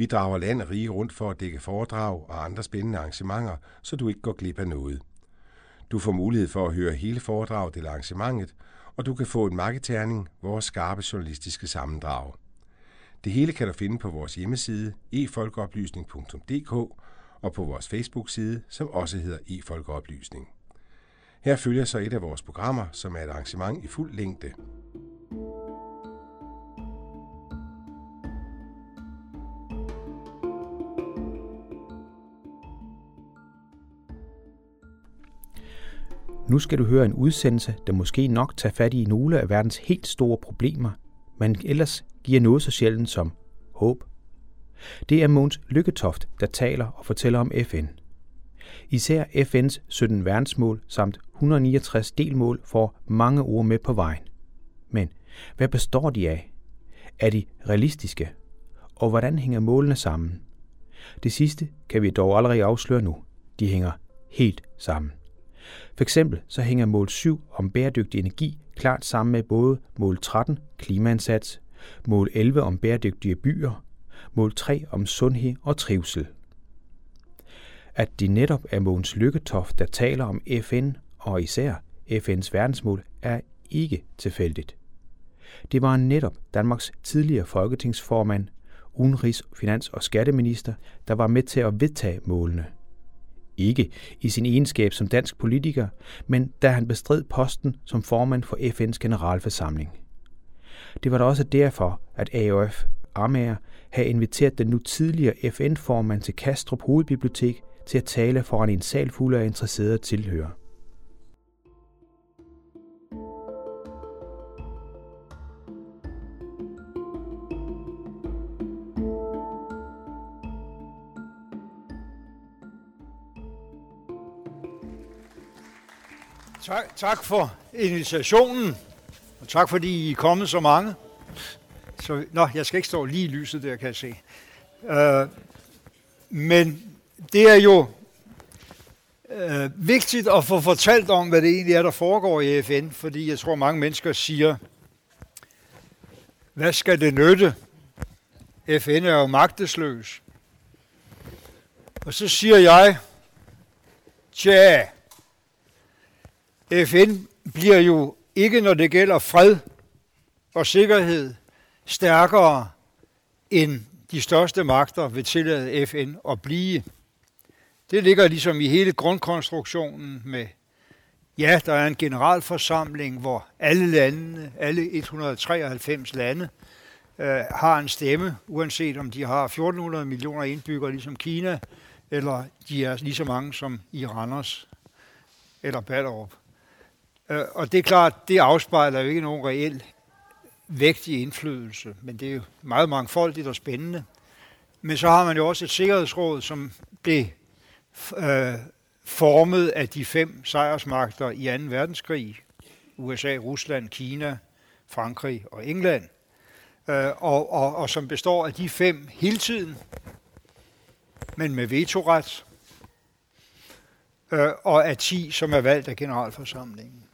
Vi drager land og rige rundt for at dække foredrag og andre spændende arrangementer, så du ikke går glip af noget. Du får mulighed for at høre hele foredraget eller arrangementet, og du kan få en marketerning, vores skarpe journalistiske sammendrag. Det hele kan du finde på vores hjemmeside efolkeoplysning.dk og på vores Facebook-side, som også hedder efolkeoplysning. Her følger så et af vores programmer, som er et arrangement i fuld længde. Nu skal du høre en udsendelse, der måske nok tager fat i nogle af verdens helt store problemer, men ellers giver noget så sjældent som håb. Det er Måns Lykketoft, der taler og fortæller om FN. Især FN's 17 verdensmål samt 169 delmål får mange ord med på vejen. Men hvad består de af? Er de realistiske? Og hvordan hænger målene sammen? Det sidste kan vi dog allerede afsløre nu. De hænger helt sammen. For eksempel så hænger mål 7 om bæredygtig energi klart sammen med både mål 13, klimaindsats, mål 11 om bæredygtige byer, mål 3 om sundhed og trivsel. At de netop er Mogens Lykketoft, der taler om FN og især FN's verdensmål, er ikke tilfældigt. Det var netop Danmarks tidligere folketingsformand, udenrigs-, finans- og skatteminister, der var med til at vedtage målene – ikke i sin egenskab som dansk politiker, men da han bestred posten som formand for FN's generalforsamling. Det var da også derfor, at AOF Amager havde inviteret den nu tidligere FN-formand til Kastrup Hovedbibliotek til at tale foran en sal fuld af interesserede tilhører. Tak, tak for invitationen, og tak fordi I er kommet så mange. Så, nå, jeg skal ikke stå lige i lyset der, kan jeg se. Øh, men det er jo øh, vigtigt at få fortalt om, hvad det egentlig er, der foregår i FN, fordi jeg tror, mange mennesker siger, hvad skal det nytte? FN er jo magtesløs. Og så siger jeg, tja, FN bliver jo ikke, når det gælder fred og sikkerhed, stærkere end de største magter vil tillade FN at blive. Det ligger ligesom i hele grundkonstruktionen med, ja, der er en generalforsamling, hvor alle landene, alle 193 lande, øh, har en stemme, uanset om de har 1400 millioner indbyggere, ligesom Kina, eller de er lige så mange som i Randers eller Ballerup. Øh, og det er klart, det afspejler jo ikke nogen reel vægtig indflydelse, men det er jo meget mangfoldigt og spændende. Men så har man jo også et sikkerhedsråd, som blev øh, formet af de fem sejrsmagter i 2. verdenskrig. USA, Rusland, Kina, Frankrig og England. Øh, og, og, og som består af de fem hele tiden, men med vetoret, øh, og af ti, som er valgt af generalforsamlingen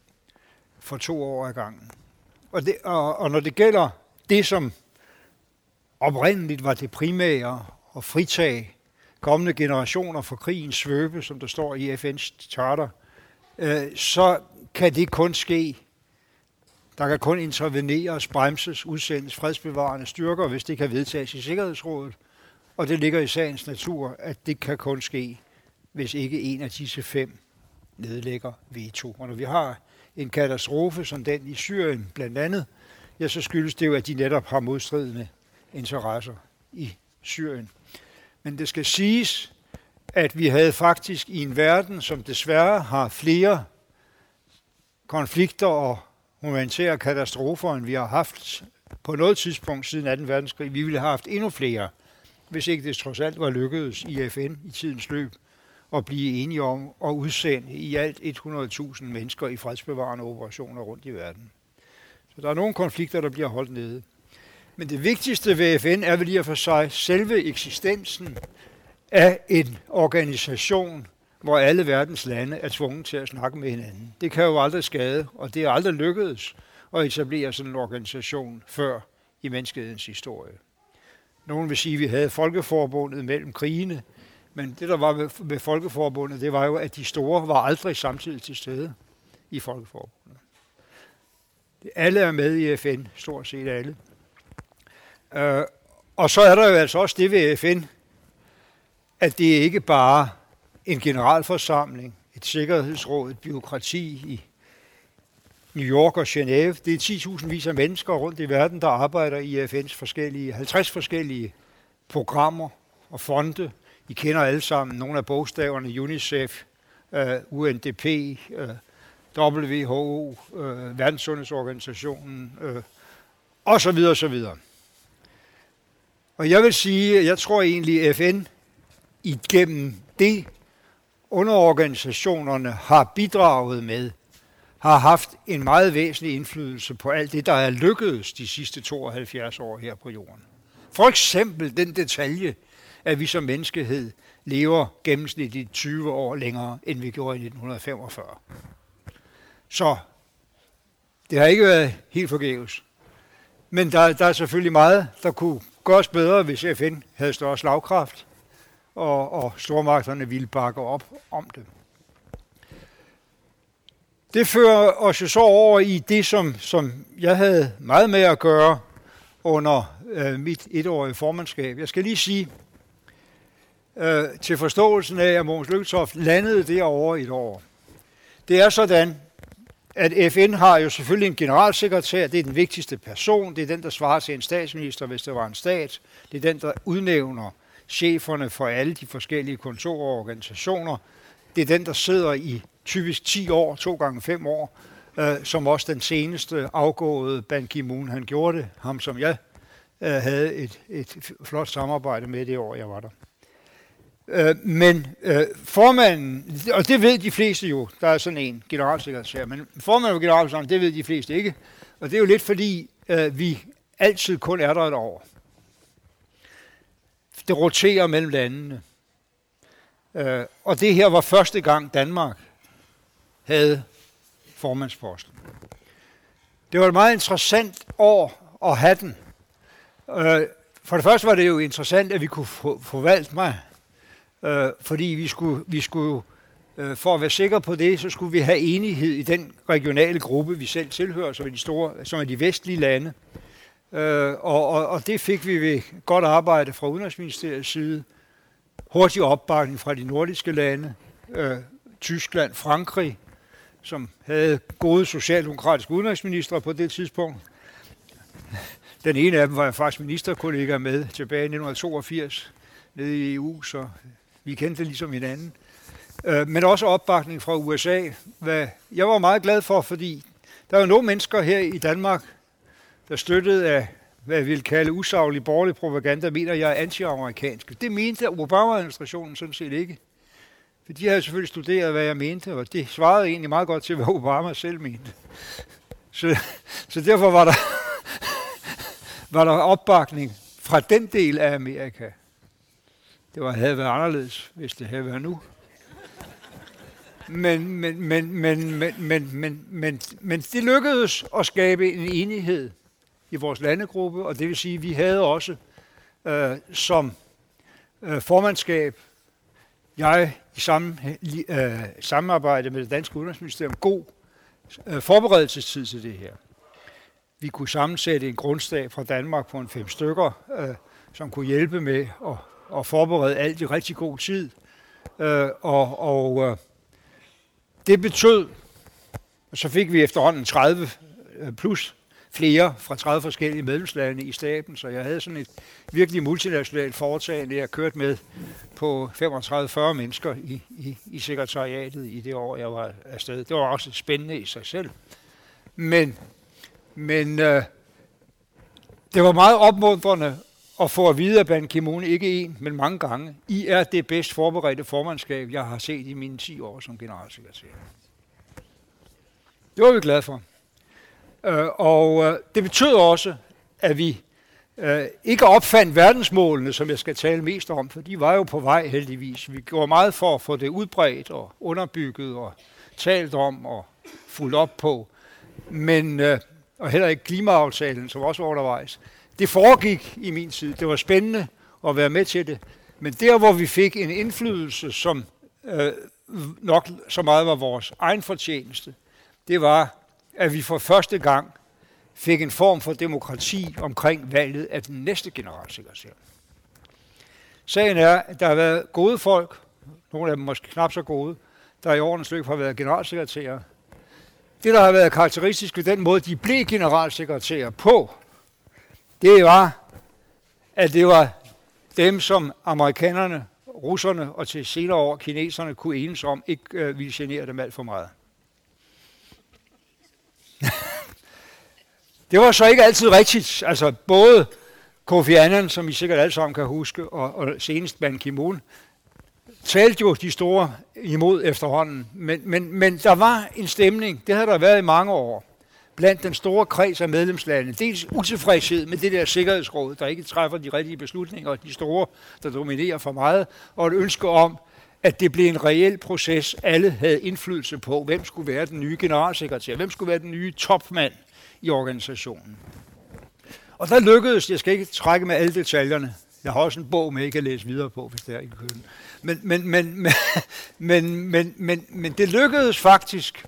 for to år ad gangen. Og, det, og, og når det gælder det, som oprindeligt var det primære og fritage kommende generationer for krigens svøbe, som der står i FN's charter, øh, så kan det kun ske. Der kan kun interveneres, bremses, udsendes fredsbevarende styrker, hvis det kan vedtages i Sikkerhedsrådet. Og det ligger i sagens natur, at det kan kun ske, hvis ikke en af disse fem nedlægger veto. Og når vi har en katastrofe som den i Syrien blandt andet, ja, så skyldes det jo, at de netop har modstridende interesser i Syrien. Men det skal siges, at vi havde faktisk i en verden, som desværre har flere konflikter og humanitære katastrofer, end vi har haft på noget tidspunkt siden 2. verdenskrig. Vi ville have haft endnu flere, hvis ikke det trods alt var lykkedes i FN i tidens løb at blive enige om at udsende i alt 100.000 mennesker i fredsbevarende operationer rundt i verden. Så der er nogle konflikter, der bliver holdt nede. Men det vigtigste ved FN er vel lige for sig selve eksistensen af en organisation, hvor alle verdens lande er tvunget til at snakke med hinanden. Det kan jo aldrig skade, og det er aldrig lykkedes at etablere sådan en organisation før i menneskehedens historie. Nogen vil sige, at vi havde Folkeforbundet mellem krigene, men det, der var ved, ved Folkeforbundet, det var jo, at de store var aldrig samtidig til stede i Folkeforbundet. Alle er med i FN, stort set alle. Øh, og så er der jo altså også det ved FN, at det ikke bare en generalforsamling, et sikkerhedsråd, et byråkrati i New York og Genève. Det er 10.000 vis af mennesker rundt i verden, der arbejder i FN's forskellige, 50 forskellige programmer og fonde. I kender alle sammen nogle af bogstaverne, UNICEF, øh, UNDP, øh, WHO, uh, øh, Verdenssundhedsorganisationen, uh, og så videre, og så videre. Og jeg vil sige, jeg tror egentlig, at FN igennem det underorganisationerne har bidraget med, har haft en meget væsentlig indflydelse på alt det, der er lykkedes de sidste 72 år her på jorden. For eksempel den detalje, at vi som menneskehed lever gennemsnitligt 20 år længere, end vi gjorde i 1945. Så det har ikke været helt forgæves. Men der, der er selvfølgelig meget, der kunne gøres bedre, hvis FN havde større slagkraft og, og stormagterne ville bakke op om det. Det fører os jo så over i det, som, som jeg havde meget med at gøre under øh, mit etårige formandskab. Jeg skal lige sige, øh, til forståelsen af, at Mogens Lykketoft landede derovre et år. Det er sådan, at FN har jo selvfølgelig en generalsekretær, det er den vigtigste person, det er den, der svarer til en statsminister, hvis det var en stat, det er den, der udnævner cheferne for alle de forskellige kontorer og organisationer. Det er den, der sidder i typisk 10 år, to gange 5 år, øh, som også den seneste afgåede Ban Ki-moon, han gjorde det, ham som jeg øh, havde et, et flot samarbejde med det år, jeg var der. Øh, men øh, formanden, og det ved de fleste jo, der er sådan en generalsekretær, men formanden for generalsekretæren, det ved de fleste ikke, og det er jo lidt fordi, øh, vi altid kun er der et år det roterer mellem landene. Øh, og det her var første gang Danmark havde formandsposten. Det var et meget interessant år at have den. Øh, for det første var det jo interessant, at vi kunne få valgt mig, øh, fordi vi skulle, vi skulle øh, for at være sikre på det, så skulle vi have enighed i den regionale gruppe, vi selv tilhører, som er de, store, som er de vestlige lande. Øh, og, og, og det fik vi ved godt arbejde fra Udenrigsministeriets side. Hurtig opbakning fra de nordiske lande, øh, Tyskland, Frankrig, som havde gode socialdemokratiske udenrigsministre på det tidspunkt. Den ene af dem var jeg faktisk ministerkollega med tilbage i 1982 nede i EU, så vi kendte det ligesom hinanden. Øh, men også opbakning fra USA, hvad jeg var meget glad for, fordi der var nogle mennesker her i Danmark, der støttede af, hvad jeg vil kalde usaglig borgerlig propaganda, mener jeg er anti-amerikansk. Det mente Obama-administrationen sådan set ikke. For de havde selvfølgelig studeret, hvad jeg mente, og det svarede egentlig meget godt til, hvad Obama selv mente. Så, så derfor var der, var der opbakning fra den del af Amerika. Det var, havde været anderledes, hvis det havde været nu. Men, men, men, men, men, men, men, men, men det lykkedes at skabe en enighed i vores landegruppe, og det vil sige, at vi havde også øh, som øh, formandskab, jeg i samme, øh, samarbejde med det danske udenrigsministerium, god øh, forberedelsestid til det her. Vi kunne sammensætte en grundstab fra Danmark på en fem stykker, øh, som kunne hjælpe med at, og forberede alt i rigtig god tid. Øh, og og øh, det betød, og så fik vi efterhånden 30 øh, plus flere fra 30 forskellige medlemslande i staben, så jeg havde sådan et virkelig multinationalt foretagende, jeg kørte med på 35-40 mennesker i, i, i sekretariatet i det år, jeg var afsted. Det var også spændende i sig selv. Men, men øh, det var meget opmuntrende og få at vide af Ban Ki-moon ikke en, men mange gange, I er det bedst forberedte formandskab, jeg har set i mine 10 år som generalsekretær. Det var vi glade for. Øh, og øh, det betød også, at vi øh, ikke opfandt verdensmålene, som jeg skal tale mest om, for de var jo på vej heldigvis. Vi gjorde meget for at få det udbredt og underbygget og talt om og fuldt op på. Men, øh, og heller ikke klimaaftalen, som også var undervejs. Det foregik i min tid. Det var spændende at være med til det. Men der, hvor vi fik en indflydelse, som øh, nok så meget var vores egen fortjeneste, det var, at vi for første gang fik en form for demokrati omkring valget af den næste generalsekretær. Sagen er, at der har været gode folk, nogle af dem måske knap så gode, der i årenes løb har været generalsekretærer. Det, der har været karakteristisk ved den måde, de blev generalsekretærer på, det var, at det var dem, som amerikanerne, russerne og til senere år kineserne kunne enes om, ikke øh, ville genere dem alt for meget. det var så ikke altid rigtigt. Altså både Kofi Annan, som I sikkert alle sammen kan huske, og, og senest Ban Ki-moon, talte jo de store imod efterhånden. Men, men, men der var en stemning, det har der været i mange år, blandt den store kreds af medlemslande. Dels utilfredshed med det der sikkerhedsråd, der ikke træffer de rigtige beslutninger, og de store, der dominerer for meget, og et ønske om, at det blev en reel proces. Alle havde indflydelse på, hvem skulle være den nye generalsekretær, hvem skulle være den nye topmand i organisationen. Og der lykkedes, jeg skal ikke trække med alle detaljerne, jeg har også en bog med, jeg kan læse videre på, hvis det er i køen. Men, men, men, men, men, men, men, men det lykkedes faktisk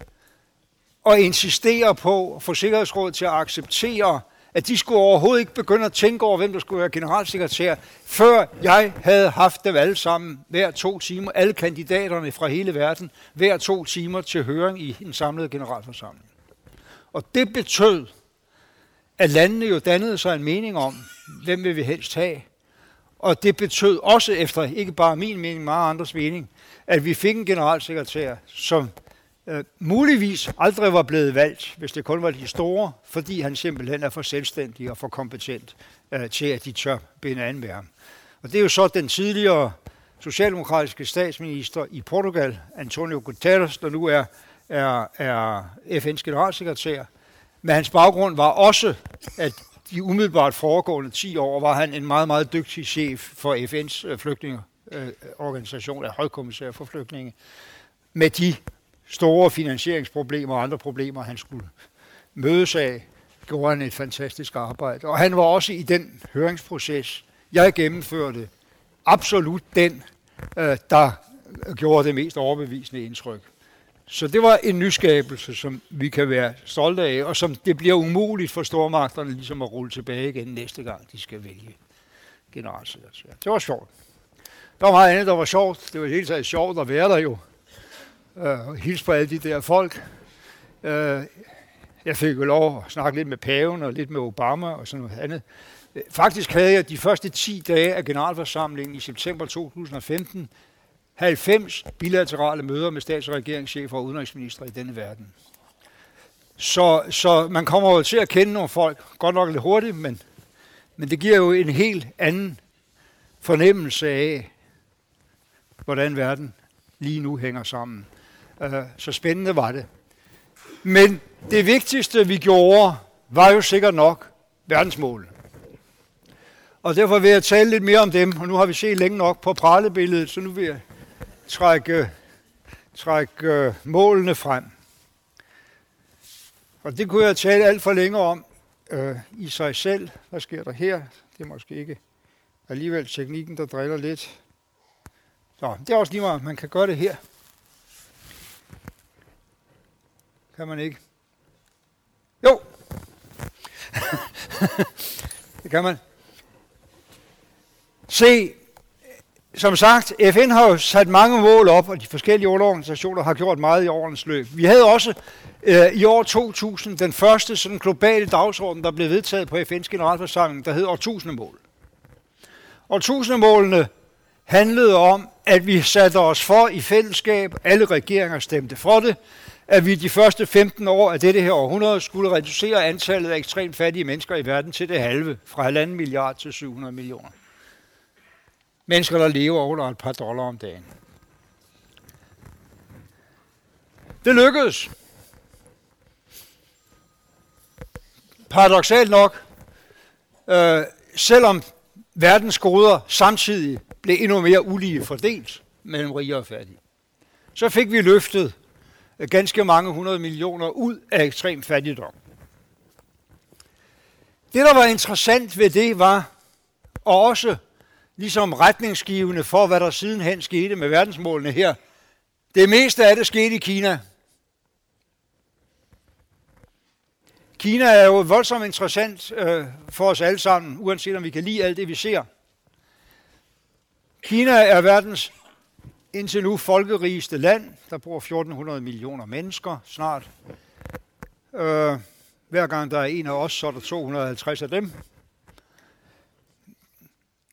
at insistere på at få Sikkerhedsrådet til at acceptere, at de skulle overhovedet ikke begynde at tænke over, hvem der skulle være generalsekretær, før jeg havde haft dem alle sammen hver to timer, alle kandidaterne fra hele verden, hver to timer til høring i en samlet generalforsamling. Og det betød, at landene jo dannede sig en mening om, hvem vil vi helst have. Og det betød også efter, ikke bare min mening, meget andres mening, at vi fik en generalsekretær, som øh, muligvis aldrig var blevet valgt, hvis det kun var de store, fordi han simpelthen er for selvstændig og for kompetent øh, til, at de tør binde an med ham. Og det er jo så den tidligere socialdemokratiske statsminister i Portugal, Antonio Guterres, der nu er, er, er FN's generalsekretær. Men hans baggrund var også, at de umiddelbart foregående 10 år var han en meget, meget dygtig chef for FN's øh, flygtningeorganisation, øh, af højkommissær for flygtninge, med de store finansieringsproblemer og andre problemer, han skulle mødes af, gjorde han et fantastisk arbejde. Og han var også i den høringsproces, jeg gennemførte, absolut den, øh, der gjorde det mest overbevisende indtryk. Så det var en nyskabelse, som vi kan være stolte af, og som det bliver umuligt for stormagterne ligesom at rulle tilbage igen næste gang, de skal vælge generalsekretær. Det var sjovt. Der var meget andet, der var sjovt. Det var helt taget sjovt at være der jo øh, hilse på alle de der folk. Øh, jeg fik jo lov at snakke lidt med paven og lidt med Obama og sådan noget andet. Øh, faktisk havde jeg de første 10 dage af generalforsamlingen i september 2015 90 bilaterale møder med stats- og regeringschefer og udenrigsminister i denne verden. Så, så man kommer jo til at kende nogle folk, godt nok lidt hurtigt, men, men det giver jo en helt anden fornemmelse af, hvordan verden lige nu hænger sammen. Øh, så spændende var det. Men det vigtigste, vi gjorde, var jo sikkert nok verdensmålene. Og derfor vil jeg tale lidt mere om dem, og nu har vi set længe nok på pralebilledet, så nu vil jeg trække, trække målene frem. Og det kunne jeg tale alt for længe om øh, i sig selv. Hvad sker der her? Det er måske ikke alligevel teknikken, der driller lidt. Så det er også lige meget, man kan gøre det her. Kan man ikke? Jo. det kan man. Se, som sagt, FN har jo sat mange mål op, og de forskellige organisationer har gjort meget i årenes løb. Vi havde også øh, i år 2000 den første sådan globale dagsorden, der blev vedtaget på FN's generalforsamling, der hed årtusindemål. Årtusindemålene handlede om, at vi satte os for i fællesskab, alle regeringer stemte for det, at vi de første 15 år af dette her århundrede skulle reducere antallet af ekstremt fattige mennesker i verden til det halve, fra 1,5 milliard til 700 millioner. Mennesker, der lever under et par dollar om dagen. Det lykkedes. Paradoxalt nok, øh, selvom verdens goder samtidig blev endnu mere ulige fordelt mellem rige og fattige, så fik vi løftet ganske mange hundrede millioner ud af ekstrem fattigdom. Det, der var interessant ved det, var også ligesom retningsgivende for, hvad der sidenhen skete med verdensmålene her. Det meste af det skete i Kina. Kina er jo voldsomt interessant øh, for os alle sammen, uanset om vi kan lide alt det, vi ser. Kina er verdens indtil nu folkerigeste land. Der bor 1400 millioner mennesker snart. Øh, hver gang der er en af os, så er der 250 af dem.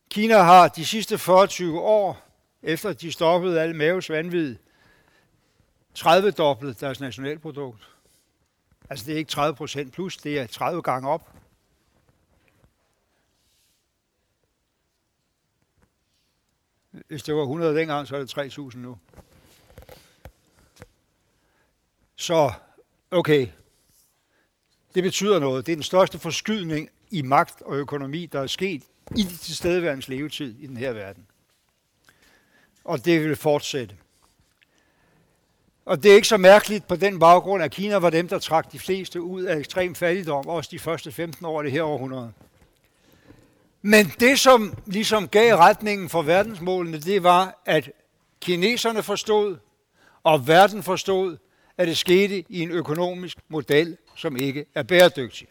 Kina har de sidste 40 år, efter de stoppede alle maves vanvid, 30 dobbelt deres nationalprodukt. Altså det er ikke 30 procent plus, det er 30 gange op. Hvis det var 100 dengang, så er det 3.000 nu. Så, okay. Det betyder noget. Det er den største forskydning i magt og økonomi, der er sket i de tilstedeværende levetid i den her verden. Og det vil fortsætte. Og det er ikke så mærkeligt på den baggrund, at Kina var dem, der trak de fleste ud af ekstrem fattigdom, også de første 15 år af det her århundrede. Men det, som ligesom gav retningen for verdensmålene, det var, at kineserne forstod, og verden forstod, at det skete i en økonomisk model, som ikke er bæredygtig.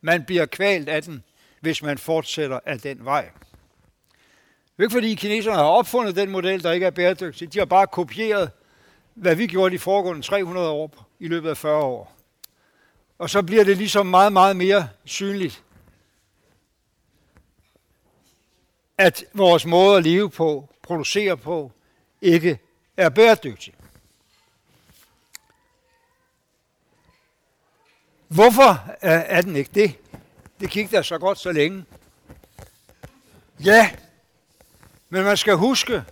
Man bliver kvalt af den, hvis man fortsætter af den vej. Det er ikke fordi kineserne har opfundet den model, der ikke er bæredygtig. De har bare kopieret, hvad vi gjorde de foregående 300 år i løbet af 40 år. Og så bliver det ligesom meget, meget mere synligt, at vores måde at leve på, producere på, ikke er bæredygtig. Hvorfor er den ikke det? Det gik der så godt så længe. Ja, men man skal huske,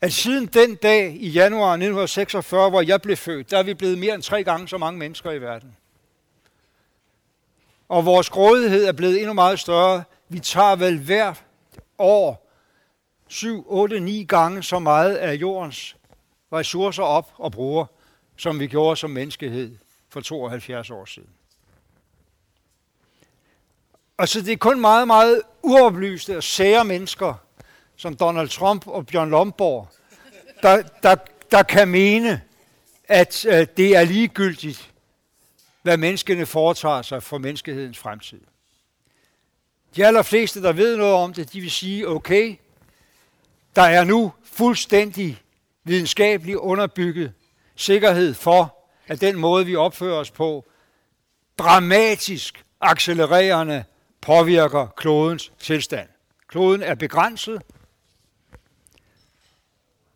at siden den dag i januar 1946, hvor jeg blev født, der er vi blevet mere end tre gange så mange mennesker i verden. Og vores grådighed er blevet endnu meget større. Vi tager vel hver år 7, 8, 9 gange så meget af jordens ressourcer op og bruger, som vi gjorde som menneskehed for 72 år siden. Og så det er kun meget, meget uoplyste og sære mennesker, som Donald Trump og Bjørn Lomborg, der, der, der kan mene, at øh, det er ligegyldigt, hvad menneskene foretager sig for menneskehedens fremtid. De allerfleste, der ved noget om det, de vil sige, okay, der er nu fuldstændig videnskabeligt underbygget sikkerhed for, at den måde, vi opfører os på, dramatisk accelererende påvirker klodens tilstand. Kloden er begrænset.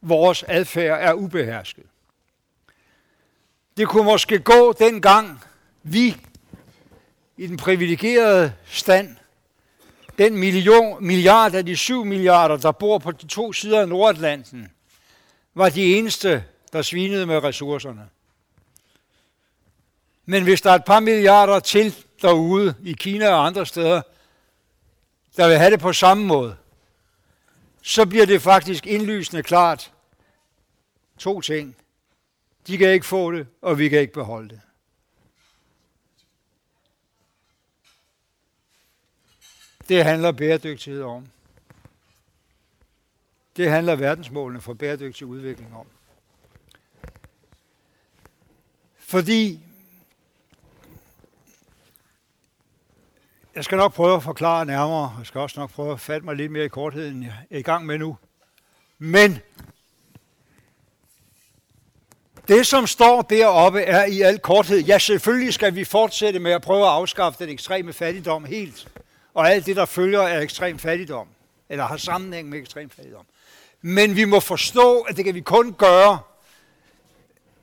Vores adfærd er ubehersket. Det kunne måske gå dengang vi i den privilegerede stand den million, milliard af de syv milliarder, der bor på de to sider af Nordatlanten, var de eneste, der svinede med ressourcerne. Men hvis der er et par milliarder til derude i Kina og andre steder, der vil have det på samme måde, så bliver det faktisk indlysende klart to ting. De kan ikke få det, og vi kan ikke beholde det. Det handler bæredygtighed om. Det handler verdensmålene for bæredygtig udvikling om. Fordi jeg skal nok prøve at forklare nærmere, jeg skal også nok prøve at fatte mig lidt mere i kortheden, jeg er i gang med nu. Men det, som står deroppe, er i al korthed, ja, selvfølgelig skal vi fortsætte med at prøve at afskaffe den ekstreme fattigdom helt og alt det, der følger af ekstrem fattigdom, eller har sammenhæng med ekstrem fattigdom. Men vi må forstå, at det kan vi kun gøre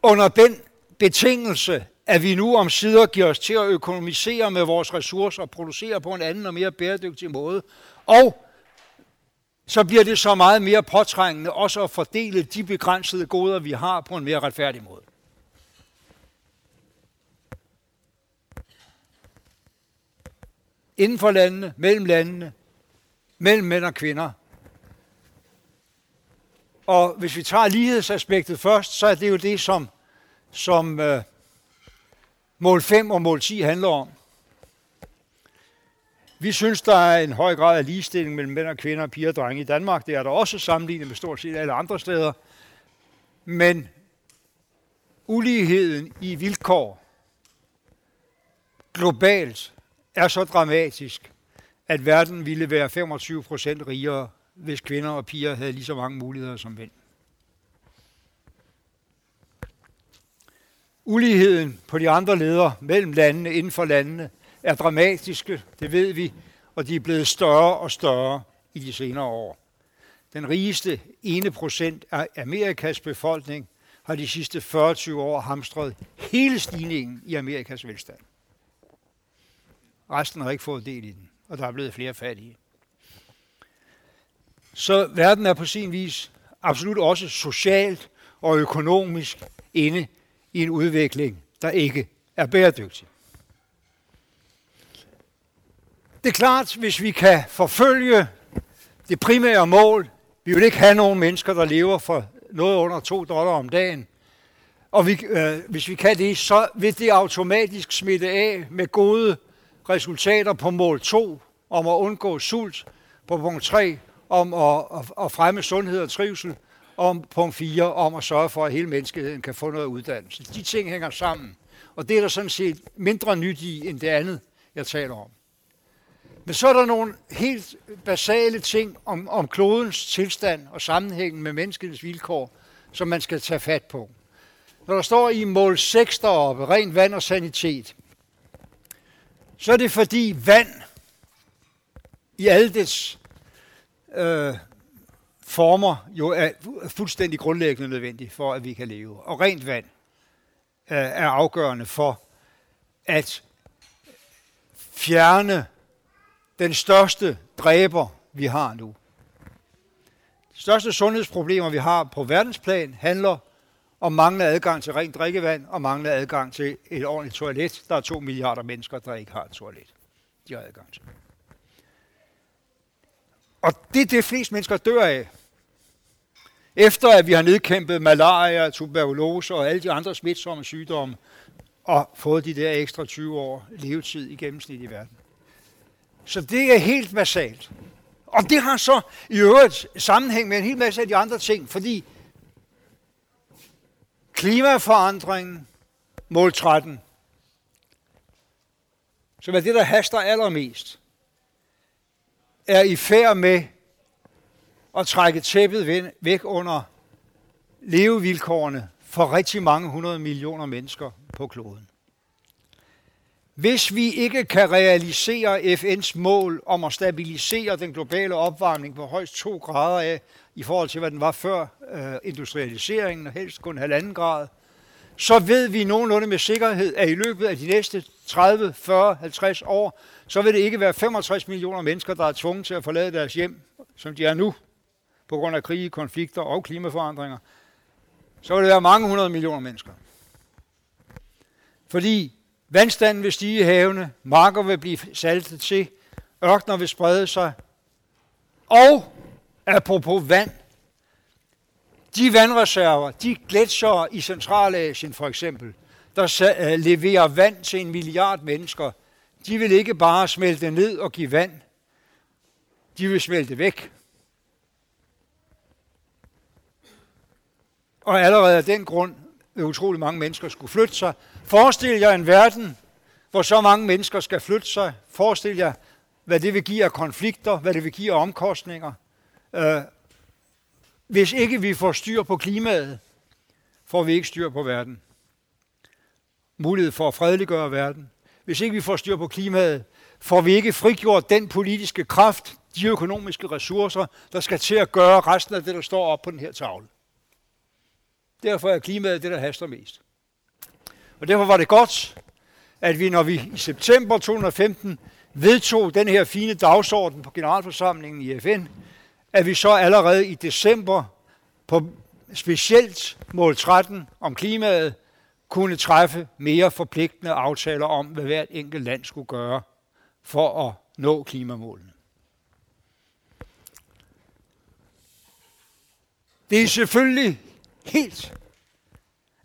under den betingelse, at vi nu om sider giver os til at økonomisere med vores ressourcer og producere på en anden og mere bæredygtig måde. Og så bliver det så meget mere påtrængende også at fordele de begrænsede goder, vi har på en mere retfærdig måde. Inden for landene, mellem landene, mellem mænd og kvinder. Og hvis vi tager lighedsaspektet først, så er det jo det, som, som øh, mål 5 og mål 10 handler om. Vi synes, der er en høj grad af ligestilling mellem mænd og kvinder, piger og drenge i Danmark. Det er der også sammenlignet med stort set alle andre steder. Men uligheden i vilkår globalt er så dramatisk, at verden ville være 25 procent rigere, hvis kvinder og piger havde lige så mange muligheder som mænd. Uligheden på de andre ledere mellem landene, inden for landene, er dramatiske, det ved vi, og de er blevet større og større i de senere år. Den rigeste ene procent af Amerikas befolkning har de sidste 40 år hamstret hele stigningen i Amerikas velstand. Resten har ikke fået del i den, og der er blevet flere fattige. Så verden er på sin vis absolut også socialt og økonomisk inde i en udvikling, der ikke er bæredygtig. Det er klart, hvis vi kan forfølge det primære mål, vi vil ikke have nogen mennesker, der lever for noget under 2 dollar om dagen, og vi, øh, hvis vi kan det, så vil det automatisk smitte af med gode resultater på mål 2 om at undgå sult, på punkt 3 om at, at, fremme sundhed og trivsel, og punkt 4 om at sørge for, at hele menneskeheden kan få noget uddannelse. De ting hænger sammen, og det er der sådan set mindre nyt i end det andet, jeg taler om. Men så er der nogle helt basale ting om, om klodens tilstand og sammenhængen med menneskets vilkår, som man skal tage fat på. Når der står i mål 6 deroppe, rent vand og sanitet, så er det fordi vand i alle dets øh, former jo er fuldstændig grundlæggende nødvendigt for, at vi kan leve. Og rent vand øh, er afgørende for at fjerne den største dræber, vi har nu. De største sundhedsproblemer, vi har på verdensplan, handler og mangler adgang til rent drikkevand og mangler adgang til et ordentligt toilet. Der er to milliarder mennesker, der ikke har et toilet. De har adgang til. Og det er det, flest mennesker dør af. Efter at vi har nedkæmpet malaria, tuberkulose og alle de andre smitsomme sygdomme, og fået de der ekstra 20 år levetid i gennemsnit i verden. Så det er helt basalt. Og det har så i øvrigt sammenhæng med en hel masse af de andre ting, fordi Klimaforandring, mål 13, som er det, der haster allermest, er i færd med at trække tæppet væk under levevilkårene for rigtig mange hundrede millioner mennesker på kloden. Hvis vi ikke kan realisere FN's mål om at stabilisere den globale opvarmning på højst 2 grader af, i forhold til hvad den var før øh, industrialiseringen, og helst kun halvanden grad, så ved vi nogenlunde med sikkerhed, at i løbet af de næste 30, 40, 50 år, så vil det ikke være 65 millioner mennesker, der er tvunget til at forlade deres hjem, som de er nu, på grund af krige, konflikter og klimaforandringer. Så vil det være mange hundrede millioner mennesker. Fordi Vandstanden vil stige i havene, marker vil blive saltet til, ørkner vil sprede sig. Og, apropos vand, de vandreserver, de gletsjere i Centralasien for eksempel, der øh, leverer vand til en milliard mennesker, de vil ikke bare smelte ned og give vand, de vil smelte væk. Og allerede af den grund vil utrolig mange mennesker skulle flytte sig. Forestil jer en verden, hvor så mange mennesker skal flytte sig. Forestil jer, hvad det vil give af konflikter, hvad det vil give af omkostninger. Øh, hvis ikke vi får styr på klimaet, får vi ikke styr på verden. Mulighed for at fredeliggøre verden. Hvis ikke vi får styr på klimaet, får vi ikke frigjort den politiske kraft, de økonomiske ressourcer, der skal til at gøre resten af det, der står op på den her tavle. Derfor er klimaet det, der haster mest. Og derfor var det godt, at vi, når vi i september 2015 vedtog den her fine dagsorden på generalforsamlingen i FN, at vi så allerede i december på specielt mål 13 om klimaet kunne træffe mere forpligtende aftaler om, hvad hvert enkelt land skulle gøre for at nå klimamålene. Det er selvfølgelig helt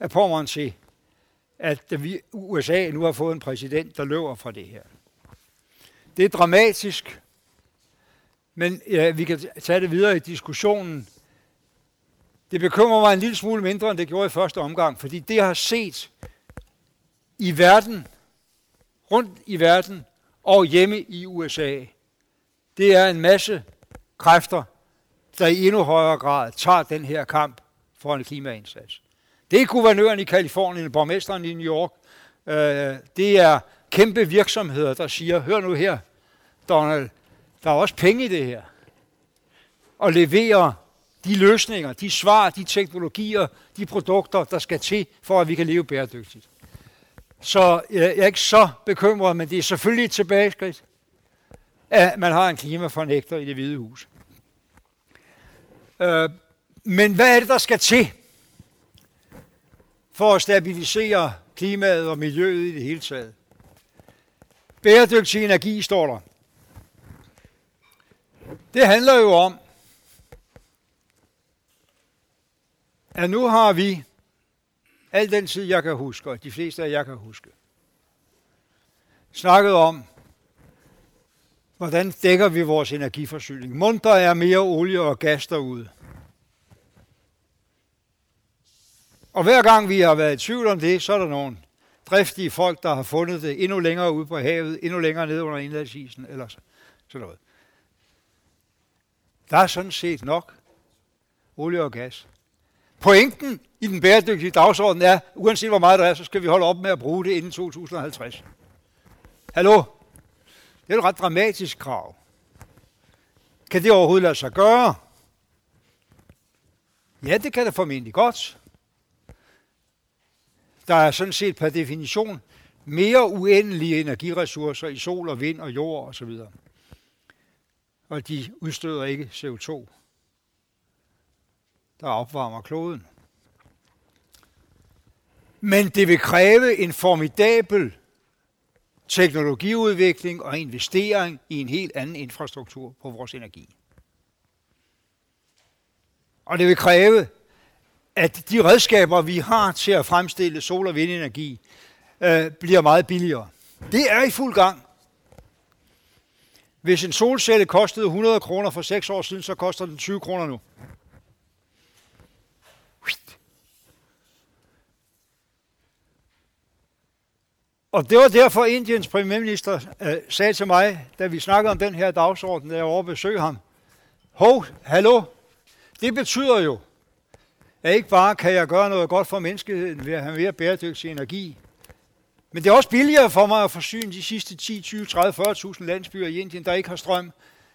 af Pommeren til, at vi, USA nu har fået en præsident, der løber fra det her. Det er dramatisk, men ja, vi kan tage det videre i diskussionen. Det bekymrer mig en lille smule mindre, end det gjorde i første omgang, fordi det, jeg har set i verden, rundt i verden og hjemme i USA, det er en masse kræfter, der i endnu højere grad tager den her kamp for en klimaindsats. Det er guvernøren i Kalifornien, borgmesteren i New York. Øh, det er kæmpe virksomheder, der siger, hør nu her, Donald, der er også penge i det her. Og levere de løsninger, de svar, de teknologier, de produkter, der skal til, for at vi kan leve bæredygtigt. Så øh, jeg er ikke så bekymret, men det er selvfølgelig et tilbageskridt, at man har en klimafornægter i det hvide hus. Øh, men hvad er det, der skal til for at stabilisere klimaet og miljøet i det hele taget? Bæredygtig energi står der. Det handler jo om, at nu har vi al den tid, jeg kan huske, og de fleste af jer kan huske, snakket om, hvordan dækker vi vores energiforsyning. Munter er mere olie og gas derude. Og hver gang vi har været i tvivl om det, så er der nogle driftige folk, der har fundet det endnu længere ude på havet, endnu længere ned under indlandsisen, eller sådan noget. Der er sådan set nok olie og gas. Pointen i den bæredygtige dagsorden er, uanset hvor meget der er, så skal vi holde op med at bruge det inden 2050. Hallo? Det er et ret dramatisk krav. Kan det overhovedet lade sig gøre? Ja, det kan det formentlig godt. Der er sådan set per definition mere uendelige energiressourcer i sol og vind og jord osv. Og de udstøder ikke CO2, der opvarmer kloden. Men det vil kræve en formidabel teknologiudvikling og investering i en helt anden infrastruktur på vores energi. Og det vil kræve at de redskaber, vi har til at fremstille sol- og vindenergi, øh, bliver meget billigere. Det er i fuld gang. Hvis en solcelle kostede 100 kroner for 6 år siden, så koster den 20 kroner nu. Og det var derfor, Indiens premierminister øh, sagde til mig, da vi snakkede om den her dagsorden, da jeg var over besøge ham. Hov, hallo, det betyder jo, at ikke bare kan jeg gøre noget godt for menneskeheden ved at have mere bæredygtig energi, men det er også billigere for mig at forsyne de sidste 10, 20, 30, 40.000 landsbyer i Indien, der ikke har strøm,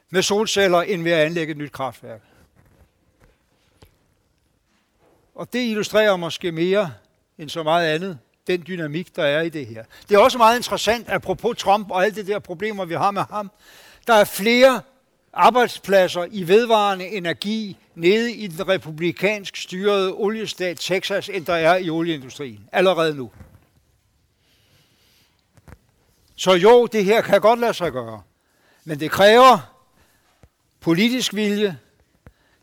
med solceller, end ved at anlægge et nyt kraftværk. Og det illustrerer måske mere end så meget andet, den dynamik, der er i det her. Det er også meget interessant, apropos Trump og alle de der problemer, vi har med ham. Der er flere arbejdspladser i vedvarende energi nede i den republikansk styrede oliestat Texas, end der er i olieindustrien. Allerede nu. Så jo, det her kan godt lade sig gøre. Men det kræver politisk vilje,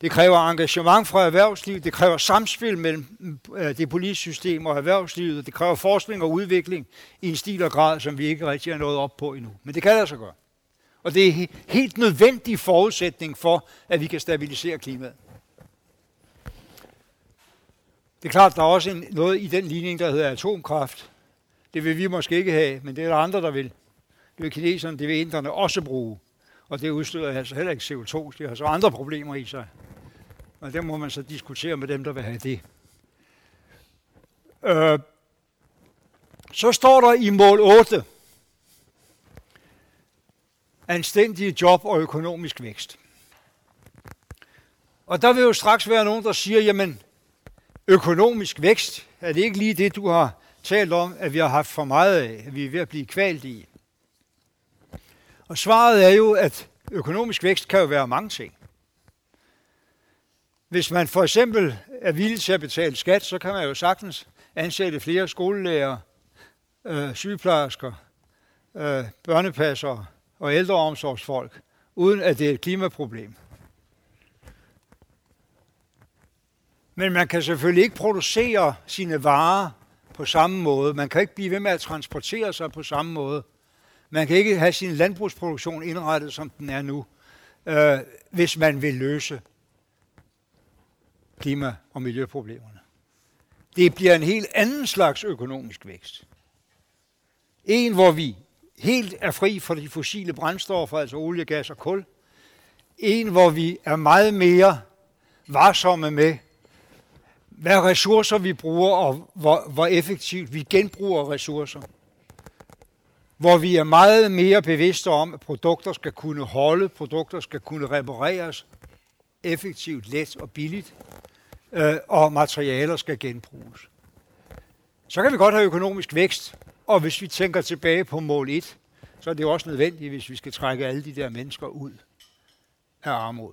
det kræver engagement fra erhvervslivet, det kræver samspil mellem øh, det politiske system og erhvervslivet, det kræver forskning og udvikling i en stil og grad, som vi ikke rigtig har nået op på endnu. Men det kan lade sig gøre. Og det er helt nødvendig forudsætning for, at vi kan stabilisere klimaet. Det er klart, der er også en, noget i den ligning, der hedder atomkraft. Det vil vi måske ikke have, men det er der andre, der vil. Det vil kineserne, det vil inderne også bruge. Og det udstøder altså heller ikke CO2, det har så andre problemer i sig. Og det må man så diskutere med dem, der vil have det. Øh, så står der i mål 8, anstændige job og økonomisk vækst. Og der vil jo straks være nogen, der siger, jamen, økonomisk vækst, er det ikke lige det, du har talt om, at vi har haft for meget af, at vi er ved at blive kvalt i. Og svaret er jo, at økonomisk vækst kan jo være mange ting. Hvis man for eksempel er villig til at betale skat, så kan man jo sagtens ansætte flere skolelærer, øh, sygeplejersker, øh, børnepassere, og ældreomsorgsfolk, uden at det er et klimaproblem. Men man kan selvfølgelig ikke producere sine varer på samme måde. Man kan ikke blive ved med at transportere sig på samme måde. Man kan ikke have sin landbrugsproduktion indrettet, som den er nu, øh, hvis man vil løse klima- og miljøproblemerne. Det bliver en helt anden slags økonomisk vækst. En, hvor vi helt er fri for de fossile brændstoffer, altså olie, gas og kul. En, hvor vi er meget mere varsomme med, hvad ressourcer vi bruger, og hvor, hvor effektivt vi genbruger ressourcer. Hvor vi er meget mere bevidste om, at produkter skal kunne holde, produkter skal kunne repareres effektivt, let og billigt, øh, og materialer skal genbruges. Så kan vi godt have økonomisk vækst, og hvis vi tænker tilbage på mål 1, så er det jo også nødvendigt, hvis vi skal trække alle de der mennesker ud af armod.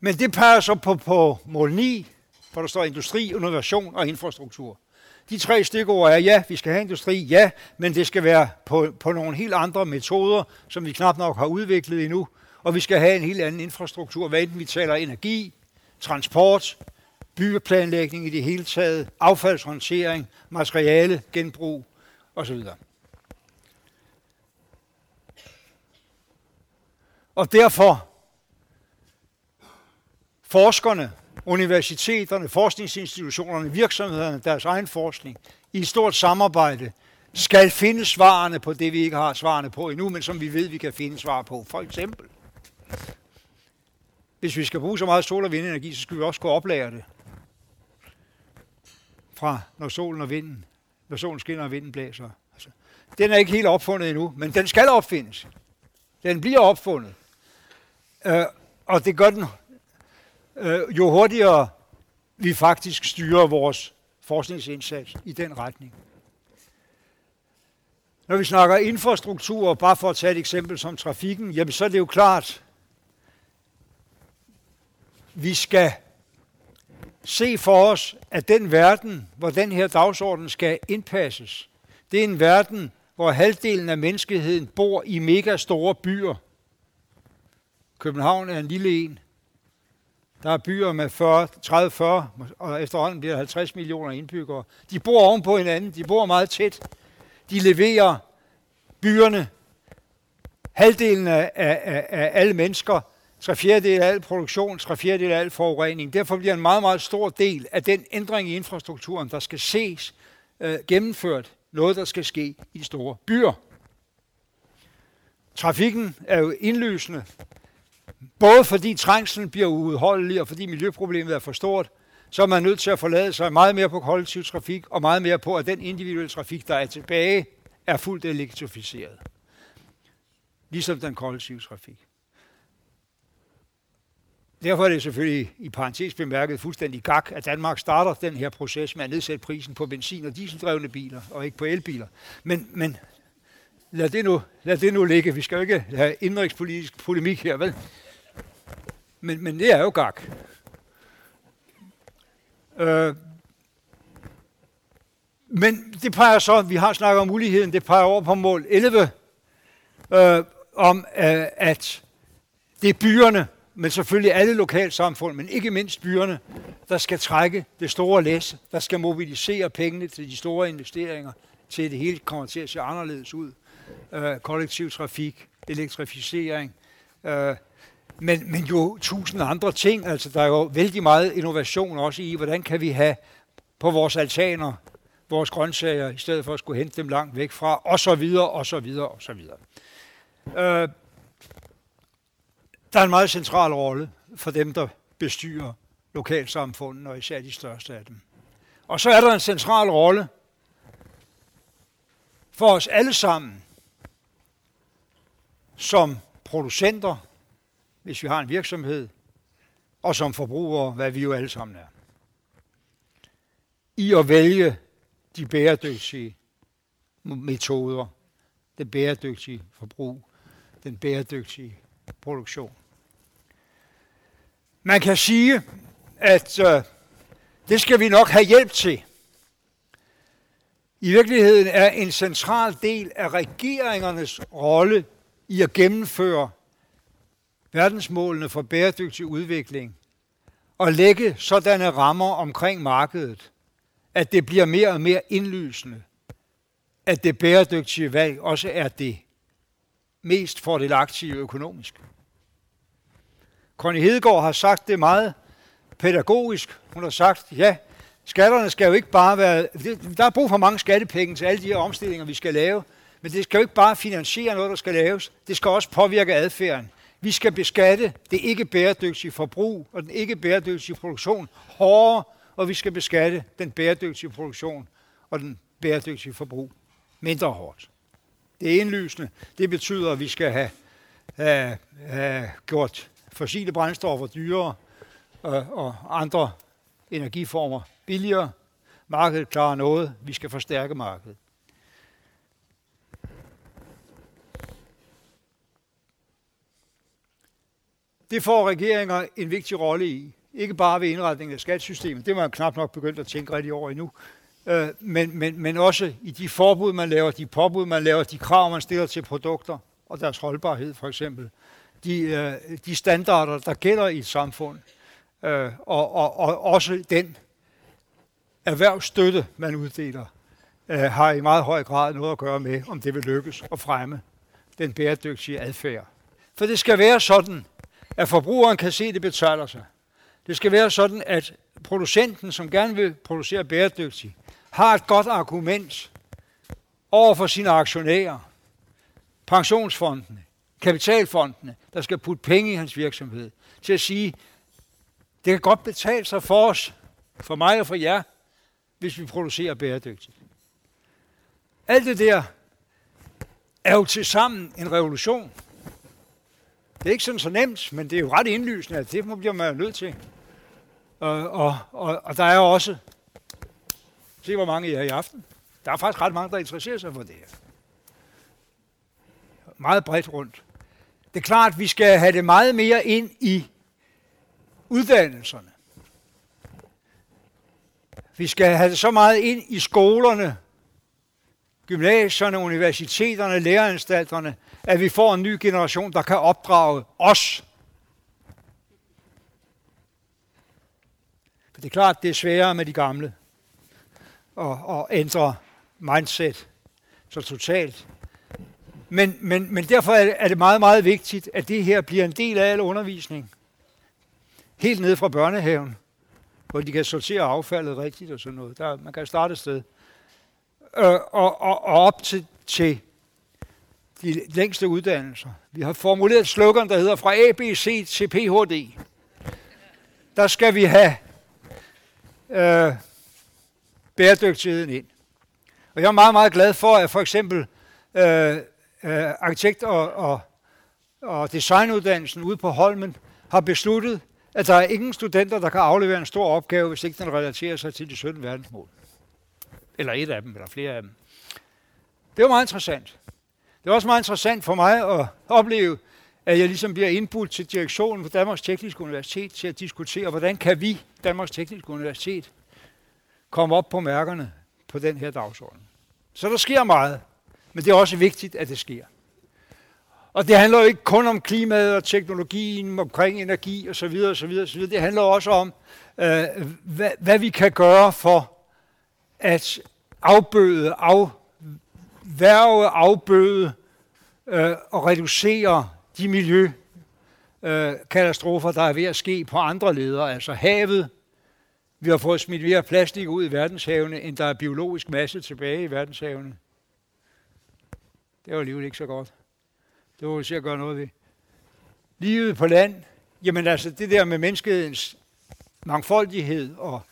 Men det peger så på, på mål 9, hvor der står industri, innovation og infrastruktur. De tre stikord er, ja, vi skal have industri, ja, men det skal være på, på nogle helt andre metoder, som vi knap nok har udviklet endnu, og vi skal have en helt anden infrastruktur, hvad enten vi taler energi, transport, byplanlægning i det hele taget, affaldshåndtering, materiale, genbrug osv. Og derfor forskerne, universiteterne, forskningsinstitutionerne, virksomhederne, deres egen forskning, i et stort samarbejde, skal finde svarene på det, vi ikke har svarene på endnu, men som vi ved, vi kan finde svar på. For eksempel, hvis vi skal bruge så meget sol- og vindenergi, så skal vi også kunne oplære det. Fra når solen og vinden, når solen skinner og vinden blæser. Altså, den er ikke helt opfundet endnu, men den skal opfindes. Den bliver opfundet. Øh, og det gør den, øh, jo hurtigere vi faktisk styrer vores forskningsindsats i den retning. Når vi snakker infrastruktur, bare for at tage et eksempel som trafikken, jamen så er det jo klart, vi skal se for os, at den verden, hvor den her dagsorden skal indpasses, det er en verden, hvor halvdelen af menneskeheden bor i mega store byer. København er en lille en. Der er byer med 40, 30, 40, og efterhånden bliver der 50 millioner indbyggere. De bor oven på hinanden, de bor meget tæt. De leverer byerne halvdelen af, af, af alle mennesker tre fjerdedel af al produktion, tre fjerdedel af al forurening. Derfor bliver en meget, meget stor del af den ændring i infrastrukturen, der skal ses øh, gennemført, noget, der skal ske i de store byer. Trafikken er jo indlysende, både fordi trængslen bliver uudholdelig, og fordi miljøproblemet er for stort, så er man nødt til at forlade sig meget mere på kollektiv trafik, og meget mere på, at den individuelle trafik, der er tilbage, er fuldt elektrificeret. Ligesom den kollektive trafik. Derfor er det selvfølgelig i parentes bemærket fuldstændig gak, at Danmark starter den her proces med at nedsætte prisen på benzin- og dieseldrevne biler, og ikke på elbiler. Men, men lad, det nu, lad det nu ligge. Vi skal jo ikke have indrigspolitisk polemik her, vel? Men, men det er jo gak. Øh, men det peger så, vi har snakket om muligheden, det peger over på mål 11, øh, om øh, at det er byerne, men selvfølgelig alle lokalsamfund, men ikke mindst byerne, der skal trække det store læs, der skal mobilisere pengene til de store investeringer, til det hele kommer til at se anderledes ud. Øh, kollektiv trafik, elektrificering, øh, men, men jo tusind andre ting. Altså, der er jo vældig meget innovation også i, hvordan kan vi have på vores altaner vores grøntsager, i stedet for at skulle hente dem langt væk fra, og så videre, og så videre, og så videre. Øh, der er en meget central rolle for dem, der bestyrer lokalsamfundene, og især de største af dem. Og så er der en central rolle for os alle sammen, som producenter, hvis vi har en virksomhed, og som forbrugere, hvad vi jo alle sammen er. i at vælge de bæredygtige metoder, den bæredygtige forbrug, den bæredygtige produktion. Man kan sige, at øh, det skal vi nok have hjælp til. I virkeligheden er en central del af regeringernes rolle i at gennemføre verdensmålene for bæredygtig udvikling og lægge sådanne rammer omkring markedet, at det bliver mere og mere indlysende, at det bæredygtige valg også er det mest fordelagtige økonomisk. Conny Hedegaard har sagt det meget pædagogisk. Hun har sagt, ja, skatterne skal jo ikke bare være... Der er brug for mange skattepenge til alle de her omstillinger, vi skal lave, men det skal jo ikke bare finansiere noget, der skal laves. Det skal også påvirke adfærden. Vi skal beskatte det ikke bæredygtige forbrug og den ikke bæredygtige produktion hårdere, og vi skal beskatte den bæredygtige produktion og den bæredygtige forbrug mindre hårdt. Det er indlysende. Det betyder, at vi skal have, have, have gjort fossile brændstoffer dyrere og, og andre energiformer billigere. Markedet klarer noget. Vi skal forstærke markedet. Det får regeringer en vigtig rolle i. Ikke bare ved indretningen af skattesystemet, det var man knap nok begyndt at tænke rigtig over endnu, øh, men, men, men også i de forbud, man laver, de påbud, man laver, de krav, man stiller til produkter og deres holdbarhed for eksempel, de, øh, de standarder, der gælder i et samfund, øh, og, og, og også den erhvervsstøtte, man uddeler, øh, har i meget høj grad noget at gøre med, om det vil lykkes at fremme den bæredygtige adfærd. For det skal være sådan, at forbrugeren kan se, at det betaler sig. Det skal være sådan, at producenten, som gerne vil producere bæredygtigt, har et godt argument over for sine aktionærer, pensionsfondene, kapitalfondene, der skal putte penge i hans virksomhed, til at sige, det kan godt betale sig for os, for mig og for jer, hvis vi producerer bæredygtigt. Alt det der er jo til sammen en revolution. Det er ikke sådan så nemt, men det er jo ret indlysende, at det bliver man jo nødt til. Og, og, og, og der er også, se hvor mange I er i aften, der er faktisk ret mange, der interesserer sig for det her. Meget bredt rundt. Det er klart, at vi skal have det meget mere ind i uddannelserne. Vi skal have det så meget ind i skolerne, gymnasierne, universiteterne, læreanstalterne, at vi får en ny generation, der kan opdrage os. For det er klart, det er sværere med de gamle at, at ændre mindset så totalt. Men, men, men derfor er det meget, meget vigtigt, at det her bliver en del af al undervisning. Helt ned fra børnehaven, hvor de kan sortere affaldet rigtigt og sådan noget. Der, man kan starte et sted. Øh, og, og, og op til, til de længste uddannelser. Vi har formuleret et slogan, der hedder fra ABC til Ph.D. Der skal vi have øh, bæredygtigheden ind. Og jeg er meget, meget glad for, at for eksempel øh, øh, arkitekt- og, og, og designuddannelsen ude på Holmen har besluttet, at der er ingen studenter, der kan aflevere en stor opgave, hvis ikke den relaterer sig til de 17 verdensmål. Eller et af dem, eller flere af dem. Det var meget interessant. Det var også meget interessant for mig at opleve, at jeg ligesom bliver indbudt til direktionen på Danmarks Tekniske Universitet til at diskutere, hvordan kan vi, Danmarks Tekniske Universitet, komme op på mærkerne på den her dagsorden. Så der sker meget, men det er også vigtigt, at det sker. Og det handler jo ikke kun om klimaet og teknologien, omkring energi osv. osv., osv. Det handler også om, øh, hvad, hvad vi kan gøre for at afbøde, af, værve, afbøde øh, og reducere de miljøkatastrofer, øh, der er ved at ske på andre leder, altså havet. Vi har fået smidt mere plastik ud i verdenshavene, end der er biologisk masse tilbage i verdenshavene. Det var alligevel ikke så godt. Det var vi se at gøre noget ved. Livet på land, jamen altså det der med menneskehedens mangfoldighed og,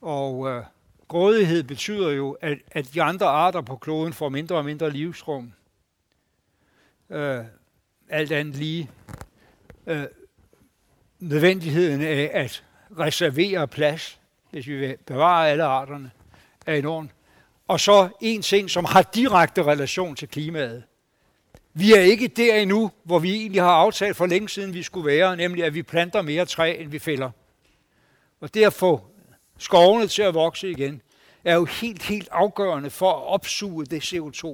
og øh, grådighed betyder jo, at, at de andre arter på kloden får mindre og mindre livsrum. Øh, alt andet lige. Øh, nødvendigheden af at reservere plads hvis vi vil bevare alle arterne, er enormt. Og så en ting, som har direkte relation til klimaet. Vi er ikke der endnu, hvor vi egentlig har aftalt for længe siden, vi skulle være, nemlig at vi planter mere træ, end vi fælder. Og det at få skovene til at vokse igen, er jo helt, helt afgørende for at opsuge det CO2.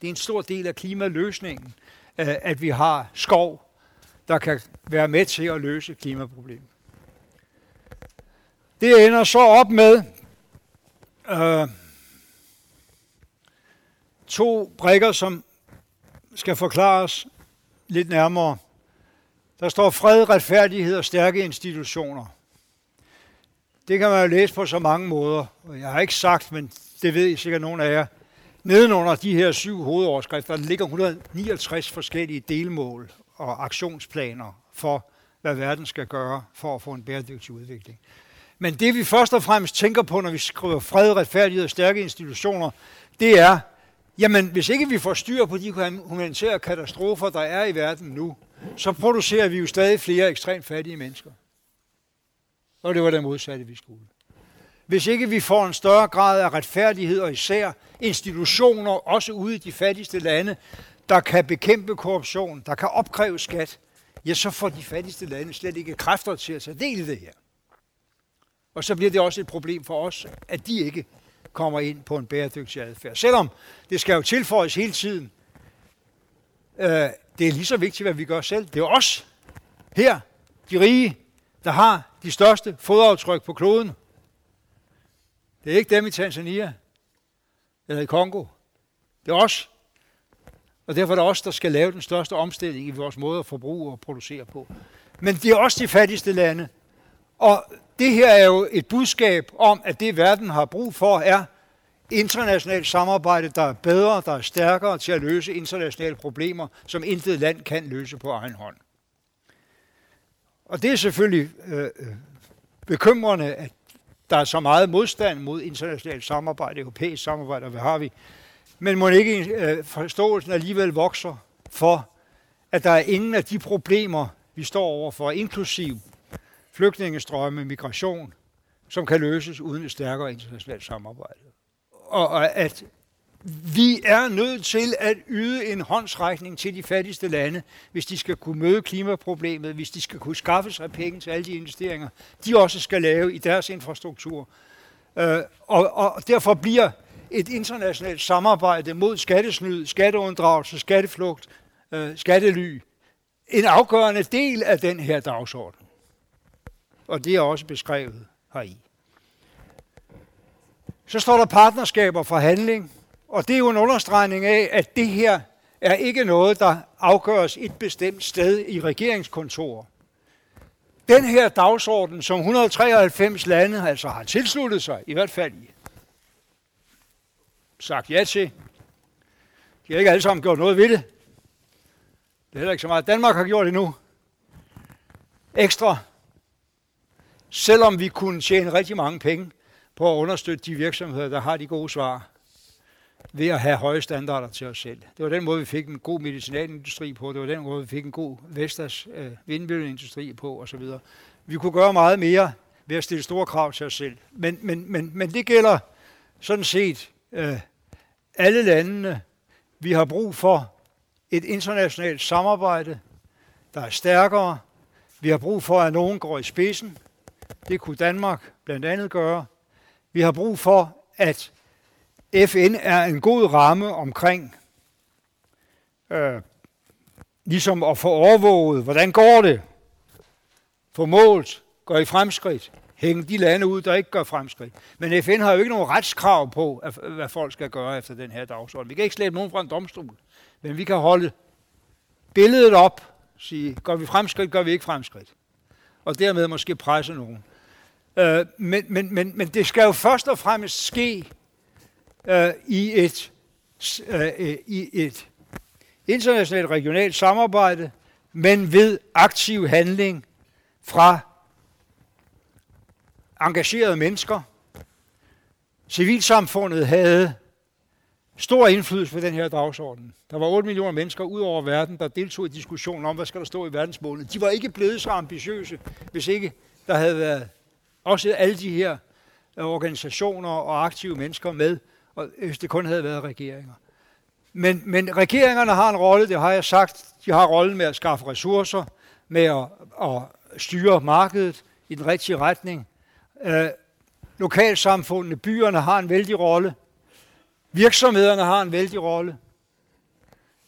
Det er en stor del af klimaløsningen, øh, at vi har skov, der kan være med til at løse klimaproblemet. Det ender så op med øh, to brikker, som skal forklares lidt nærmere. Der står fred, retfærdighed og stærke institutioner. Det kan man jo læse på så mange måder. Jeg har ikke sagt, men det ved I sikkert nogen af jer. Nedenunder de her syv hovedoverskrifter, der ligger 169 forskellige delmål og aktionsplaner for, hvad verden skal gøre for at få en bæredygtig udvikling. Men det vi først og fremmest tænker på, når vi skriver fred, retfærdighed og stærke institutioner, det er, jamen hvis ikke vi får styr på de humanitære katastrofer, der er i verden nu, så producerer vi jo stadig flere ekstremt fattige mennesker. Og det var det modsatte, vi skulle. Hvis ikke vi får en større grad af retfærdighed, og især institutioner, også ude i de fattigste lande, der kan bekæmpe korruption, der kan opkræve skat, ja, så får de fattigste lande slet ikke kræfter til at tage del i det her. Og så bliver det også et problem for os, at de ikke kommer ind på en bæredygtig adfærd. Selvom det skal jo tilføjes hele tiden. Øh, det er lige så vigtigt, hvad vi gør selv. Det er os her, de rige, der har de største fodaftryk på kloden. Det er ikke dem i Tanzania eller i Kongo. Det er os. Og derfor er det os, der skal lave den største omstilling i vores måde at forbruge og producere på. Men det er også de fattigste lande. Og det her er jo et budskab om, at det verden har brug for er internationalt samarbejde, der er bedre, der er stærkere til at løse internationale problemer, som intet land kan løse på egen hånd. Og det er selvfølgelig øh, øh bekymrende, at der er så meget modstand mod internationalt samarbejde, europæisk samarbejde, og hvad har vi? Men må ikke øh, forståelsen alligevel vokser for, at der er ingen af de problemer, vi står overfor, inklusiv flygtningestrømme, migration, som kan løses uden et stærkere internationalt samarbejde. Og at vi er nødt til at yde en håndsrækning til de fattigste lande, hvis de skal kunne møde klimaproblemet, hvis de skal kunne skaffe sig penge til alle de investeringer, de også skal lave i deres infrastruktur. Øh, og, og derfor bliver et internationalt samarbejde mod skattesnyd, skatteunddragelse, skatteflugt, øh, skattely en afgørende del af den her dagsorden. Og det er også beskrevet heri. Så står der partnerskaber for handling, og det er jo en understregning af, at det her er ikke noget, der afgøres et bestemt sted i regeringskontoret. Den her dagsorden, som 193 lande altså har tilsluttet sig, i hvert fald i, sagt ja til, de har ikke alle sammen gjort noget ved det. Det er heller ikke så meget. Danmark har gjort det nu. Ekstra. Selvom vi kunne tjene rigtig mange penge på at understøtte de virksomheder, der har de gode svar ved at have høje standarder til os selv. Det var den måde, vi fik en god medicinalindustri på, det var den måde, vi fik en god Vestas øh, vindmølleindustri på osv. Vi kunne gøre meget mere ved at stille store krav til os selv. Men, men, men, men det gælder sådan set øh, alle landene. Vi har brug for et internationalt samarbejde, der er stærkere. Vi har brug for, at nogen går i spidsen. Det kunne Danmark blandt andet gøre. Vi har brug for, at FN er en god ramme omkring øh, ligesom at få overvåget, hvordan går det? Få målt, går I fremskridt? Hænge de lande ud, der ikke gør fremskridt. Men FN har jo ikke nogen retskrav på, hvad folk skal gøre efter den her dagsorden. Vi kan ikke slæbe nogen fra en domstol, men vi kan holde billedet op, sige, gør vi fremskridt, gør vi ikke fremskridt. Og dermed måske presse nogen. Øh, men, men, men, men det skal jo først og fremmest ske øh, i, et, øh, øh, i et internationalt regionalt samarbejde, men ved aktiv handling fra engagerede mennesker. Civilsamfundet havde stor indflydelse på den her dagsorden. Der var 8 millioner mennesker ud over verden, der deltog i diskussionen om, hvad skal der stå i verdensmålet. De var ikke blevet så ambitiøse, hvis ikke der havde været også alle de her øh, organisationer og aktive mennesker med, og hvis det kun havde været regeringer. Men, men regeringerne har en rolle, det har jeg sagt. De har rollen med at skaffe ressourcer, med at, at styre markedet i den rigtige retning. Øh, lokalsamfundene, byerne har en vældig rolle. Virksomhederne har en vældig rolle.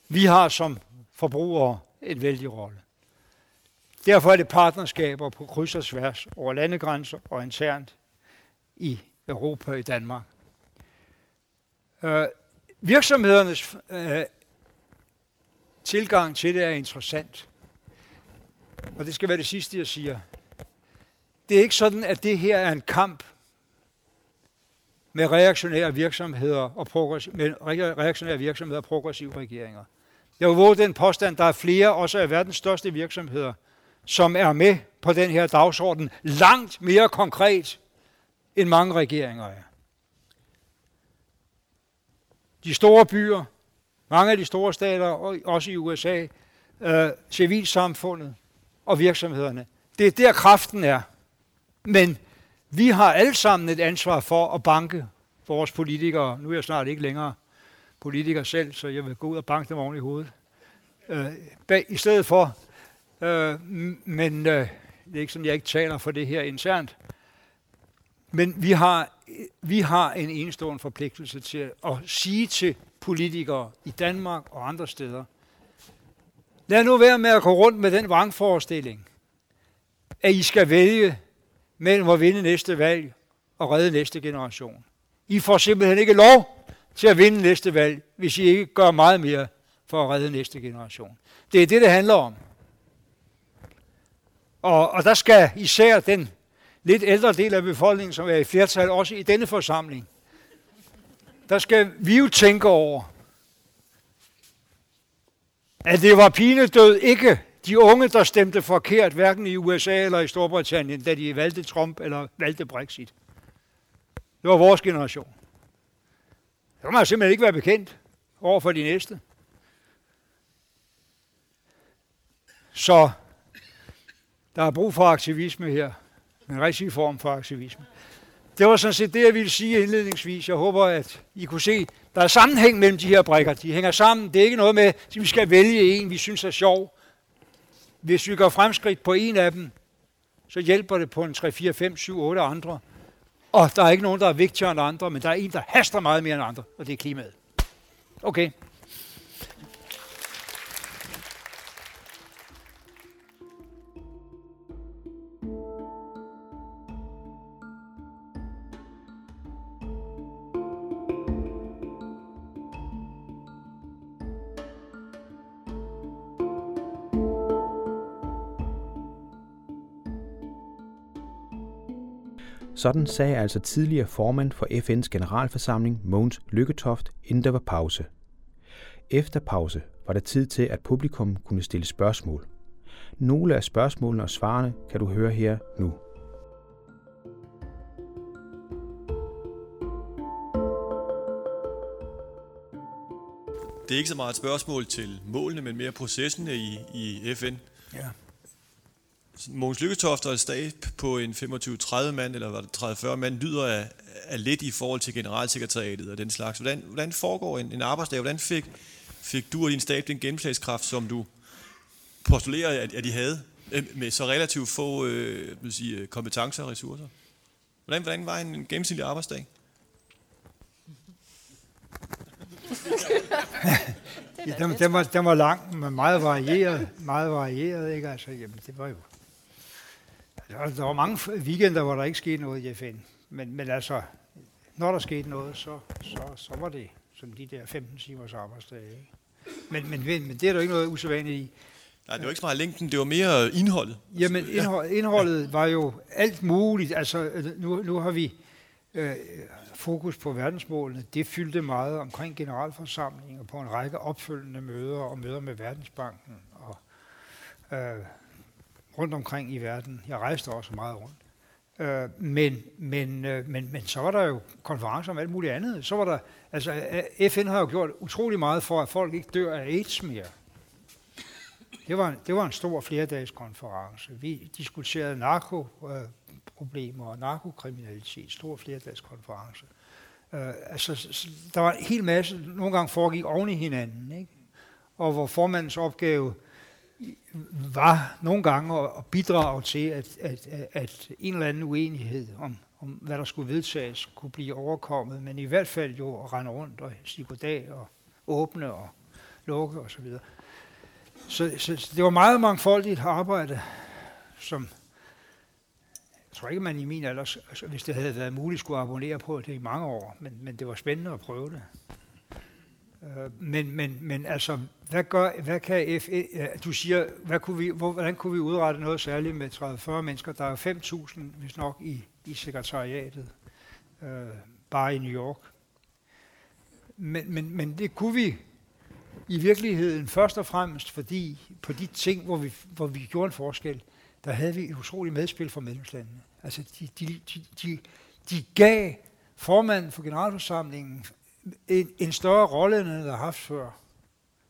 Vi har som forbrugere en vældig rolle. Derfor er det partnerskaber på kryds og tværs over landegrænser og internt i Europa og i Danmark. Øh, virksomhedernes øh, tilgang til det er interessant. Og det skal være det sidste, jeg siger. Det er ikke sådan, at det her er en kamp med reaktionære virksomheder og, progressiv, med reaktionære virksomheder og progressive regeringer. Jeg vil våge den påstand, der er flere, også af verdens største virksomheder, som er med på den her dagsorden langt mere konkret, end mange regeringer er. De store byer, mange af de store stater, også i USA, øh, civilsamfundet og virksomhederne. Det er der kraften er. Men vi har alle sammen et ansvar for at banke vores politikere. Nu er jeg snart ikke længere politiker selv, så jeg vil gå ud og banke dem oven i hovedet. Øh, bag, I stedet for, øh, men øh, det er ikke sådan, jeg ikke taler for det her internt, men vi har, vi har en enestående forpligtelse til at sige til politikere i Danmark og andre steder, lad nu være med at gå rundt med den vrangforestilling, at I skal vælge mellem at vinde næste valg og redde næste generation. I får simpelthen ikke lov til at vinde næste valg, hvis I ikke gør meget mere for at redde næste generation. Det er det, det handler om. Og, og der skal især den lidt ældre del af befolkningen, som er i flertal, også i denne forsamling, der skal vi jo tænke over, at det var pinedød ikke de unge, der stemte forkert, hverken i USA eller i Storbritannien, da de valgte Trump eller valgte Brexit. Det var vores generation. Det kan man simpelthen ikke være bekendt over for de næste. Så der er brug for aktivisme her. En rigtig form for aktivisme. Det var sådan set det, jeg ville sige indledningsvis. Jeg håber, at I kunne se, der er sammenhæng mellem de her brækker. De hænger sammen. Det er ikke noget med, at vi skal vælge en, vi synes er sjov. Hvis vi gør fremskridt på en af dem, så hjælper det på en 3, 4, 5, 7, 8 andre. Og der er ikke nogen, der er vigtigere end andre, men der er en, der haster meget mere end andre, og det er klimaet. Okay. Sådan sagde altså tidligere formand for FN's generalforsamling Mogens Lykketoft, inden der var pause. Efter pause var der tid til, at publikum kunne stille spørgsmål. Nogle af spørgsmålene og svarene kan du høre her nu. Det er ikke så meget et spørgsmål til målene, men mere processene i, i FN. Ja. Mogens Lykketoft og et stab på en 25-30 mand, eller var det 30-40 mand, lyder af, af lidt i forhold til generalsekretariatet og den slags. Hvordan, hvordan foregår en, en arbejdsdag? Hvordan fik, fik du og din stab den gennemslagskraft, som du postulerer, at, at de havde, øh, med så relativt få øh, vil sige, øh, kompetencer og ressourcer? Hvordan, hvordan var en, en gennemsnitlig arbejdsdag? ja, den, den, var, den var lang, men meget varieret. Meget varieret, ikke? Altså, jamen, det var jo der var, mange weekender, hvor der ikke skete noget i FN. Men, men altså, når der skete noget, så, så, så var det som de der 15 timers arbejdsdage. Men, men, men, det er der ikke noget usædvanligt i. Nej, det var ikke så meget længden, det var mere indholdet. Jamen, indhold, indholdet var jo alt muligt. Altså, nu, nu har vi øh, fokus på verdensmålene. Det fyldte meget omkring generalforsamlinger på en række opfølgende møder og møder med Verdensbanken og øh, rundt omkring i verden. Jeg rejste også meget rundt. Øh, men, men, øh, men, men så var der jo konferencer om alt muligt andet. Så var der, altså øh, FN har jo gjort utrolig meget for, at folk ikke dør af AIDS mere. Det var, det var en stor flerdagskonference. Vi diskuterede narko, problemer og narkokriminalitet, stor flerdagskonference. Øh, altså, der var en hel masse, nogle gange foregik oven i hinanden, ikke? og hvor formandens opgave var nogle gange at bidrage til, at, at, at en eller anden uenighed om, om, hvad der skulle vedtages, kunne blive overkommet, men i hvert fald jo at rende rundt og sige goddag og åbne og lukke osv. Så, så, så det var meget mangfoldigt arbejde, som jeg tror ikke, man i min alder, altså, hvis det havde været muligt, skulle abonnere på det i mange år, men, men det var spændende at prøve det. Øh, men, men, men altså, hvad, gør, hvad kan F, øh, du siger, hvad kunne vi, hvor, hvordan kunne vi udrette noget særligt med 30-40 mennesker? Der er 5.000, hvis nok, i, i sekretariatet, øh, bare i New York. Men, men, men det kunne vi i virkeligheden først og fremmest, fordi på de ting, hvor vi, hvor vi gjorde en forskel, der havde vi et utroligt medspil fra medlemslandene. Altså, de, de, de, de, de gav formanden for generalforsamlingen en, en større rolle, end han havde haft før.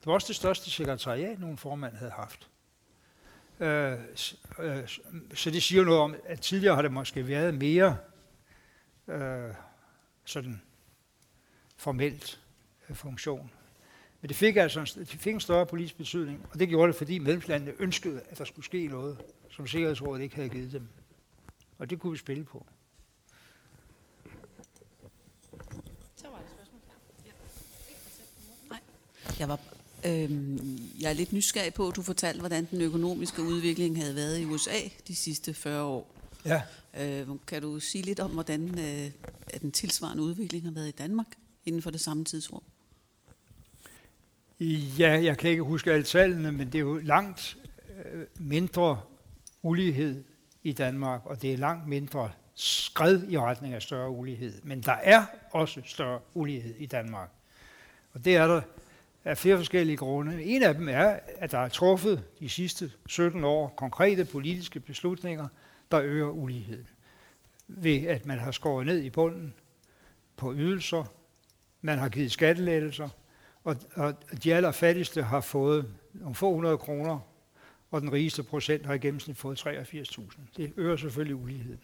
Det var også det største sekretariat, nogen formand havde haft. Øh, øh, så det siger noget om, at tidligere har det måske været mere øh, sådan formelt øh, funktion. Men det fik altså en, det fik en større politisk betydning, og det gjorde det, fordi medlemslandene ønskede, at der skulle ske noget, som Sikkerhedsrådet ikke havde givet dem. Og det kunne vi spille på. Så var det spørgsmål. Ja. Nej. Jeg var øh, jeg er lidt nysgerrig på, at du fortalte, hvordan den økonomiske udvikling havde været i USA de sidste 40 år. Ja. Øh, kan du sige lidt om, hvordan øh, den tilsvarende udvikling har været i Danmark inden for det samme tidsrum? Ja, jeg kan ikke huske alle tallene, men det er jo langt øh, mindre ulighed i Danmark, og det er langt mindre skred i retning af større ulighed. Men der er også større ulighed i Danmark. Og det er der af flere forskellige grunde. En af dem er, at der er truffet de sidste 17 år konkrete politiske beslutninger, der øger uligheden. Ved at man har skåret ned i bunden på ydelser, man har givet skattelettelser, og, og de allerfattigste har fået nogle få hundrede kroner, og den rigeste procent har i gennemsnit fået 83.000. Det øger selvfølgelig uligheden.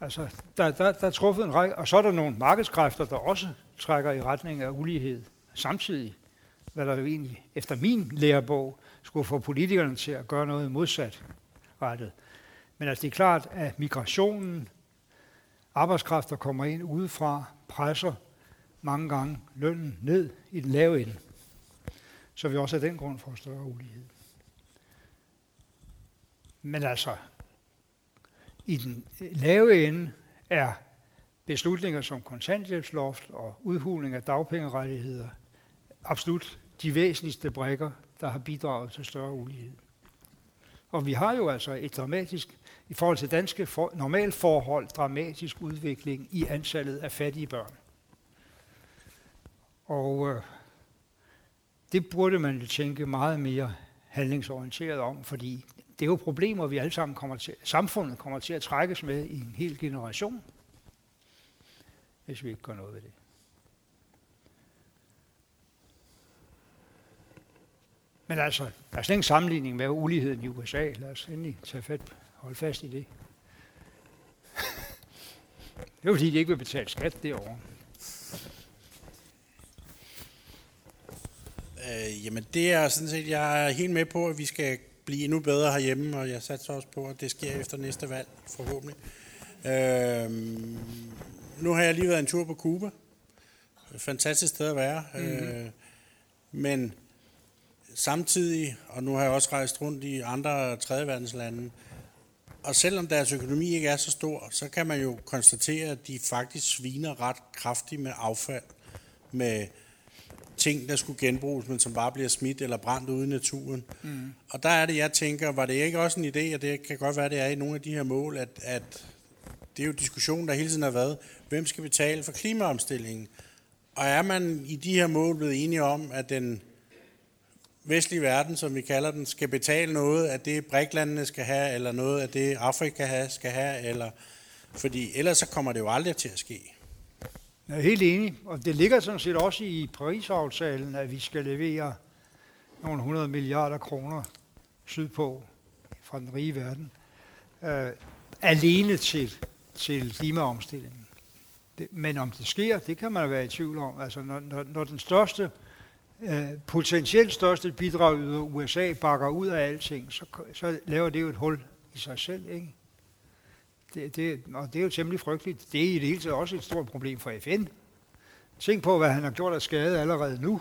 Altså, der, der, der er truffet en række, og så er der nogle markedskræfter, der også trækker i retning af ulighed samtidig, hvad der jo egentlig efter min lærebog skulle få politikerne til at gøre noget modsat rettet. Men altså, det er klart, at migrationen, arbejdskraft, der kommer ind udefra, presser mange gange lønnen ned i den lave ende. Så vi også af den grund får større ulighed. Men altså, i den øh, lave ende er beslutninger som kontanthjælpsloft og udhuling af dagpengerettigheder absolut de væsentligste brækker, der har bidraget til større ulighed. Og vi har jo altså et dramatisk, i forhold til danske for, normalforhold, dramatisk udvikling i antallet af fattige børn. Og øh, det burde man jo tænke meget mere handlingsorienteret om, fordi det er jo problemer, vi alle sammen kommer til, samfundet kommer til at trækkes med i en hel generation, hvis vi ikke gør noget ved det. Men altså, der er slet ingen sammenligning med uligheden i USA. Lad os endelig tage fat, holde fast i det. Det er fordi, de ikke vil betale skat derovre. Øh, jamen det er sådan set, jeg er helt med på, at vi skal blive endnu bedre herhjemme, og jeg satser også på, at det sker efter næste valg, forhåbentlig. Øh, nu har jeg lige været en tur på Cuba. Fantastisk sted at være. Mm-hmm. Øh, men samtidig, og nu har jeg også rejst rundt i andre tredjeverdens og selvom deres økonomi ikke er så stor, så kan man jo konstatere, at de faktisk sviner ret kraftigt med affald, med ting, der skulle genbruges, men som bare bliver smidt eller brændt ude i naturen. Mm. Og der er det, jeg tænker, var det ikke også en idé, og det kan godt være, det er i nogle af de her mål, at, at det er jo diskussion, der hele tiden har været, hvem skal betale for klimaomstillingen? Og er man i de her mål blevet enige om, at den vestlige verden, som vi kalder den, skal betale noget af det, bræklandene skal have, eller noget af det, Afrika skal have, eller, fordi ellers så kommer det jo aldrig til at ske. Jeg er helt enig, og det ligger sådan set også i Paris-aftalen, at vi skal levere nogle 100 milliarder kroner sydpå fra den rige verden. øh, alene til, til klimaomstillingen. Det, men om det sker, det kan man være i tvivl om. Altså, når, når, når den største, øh, potentielt største bidrag yder USA bakker ud af alting, så, så laver det jo et hul i sig selv. Ikke? Det, det, og det er jo temmelig frygteligt. Det er i det hele taget også et stort problem for FN. Tænk på, hvad han har gjort af skade allerede nu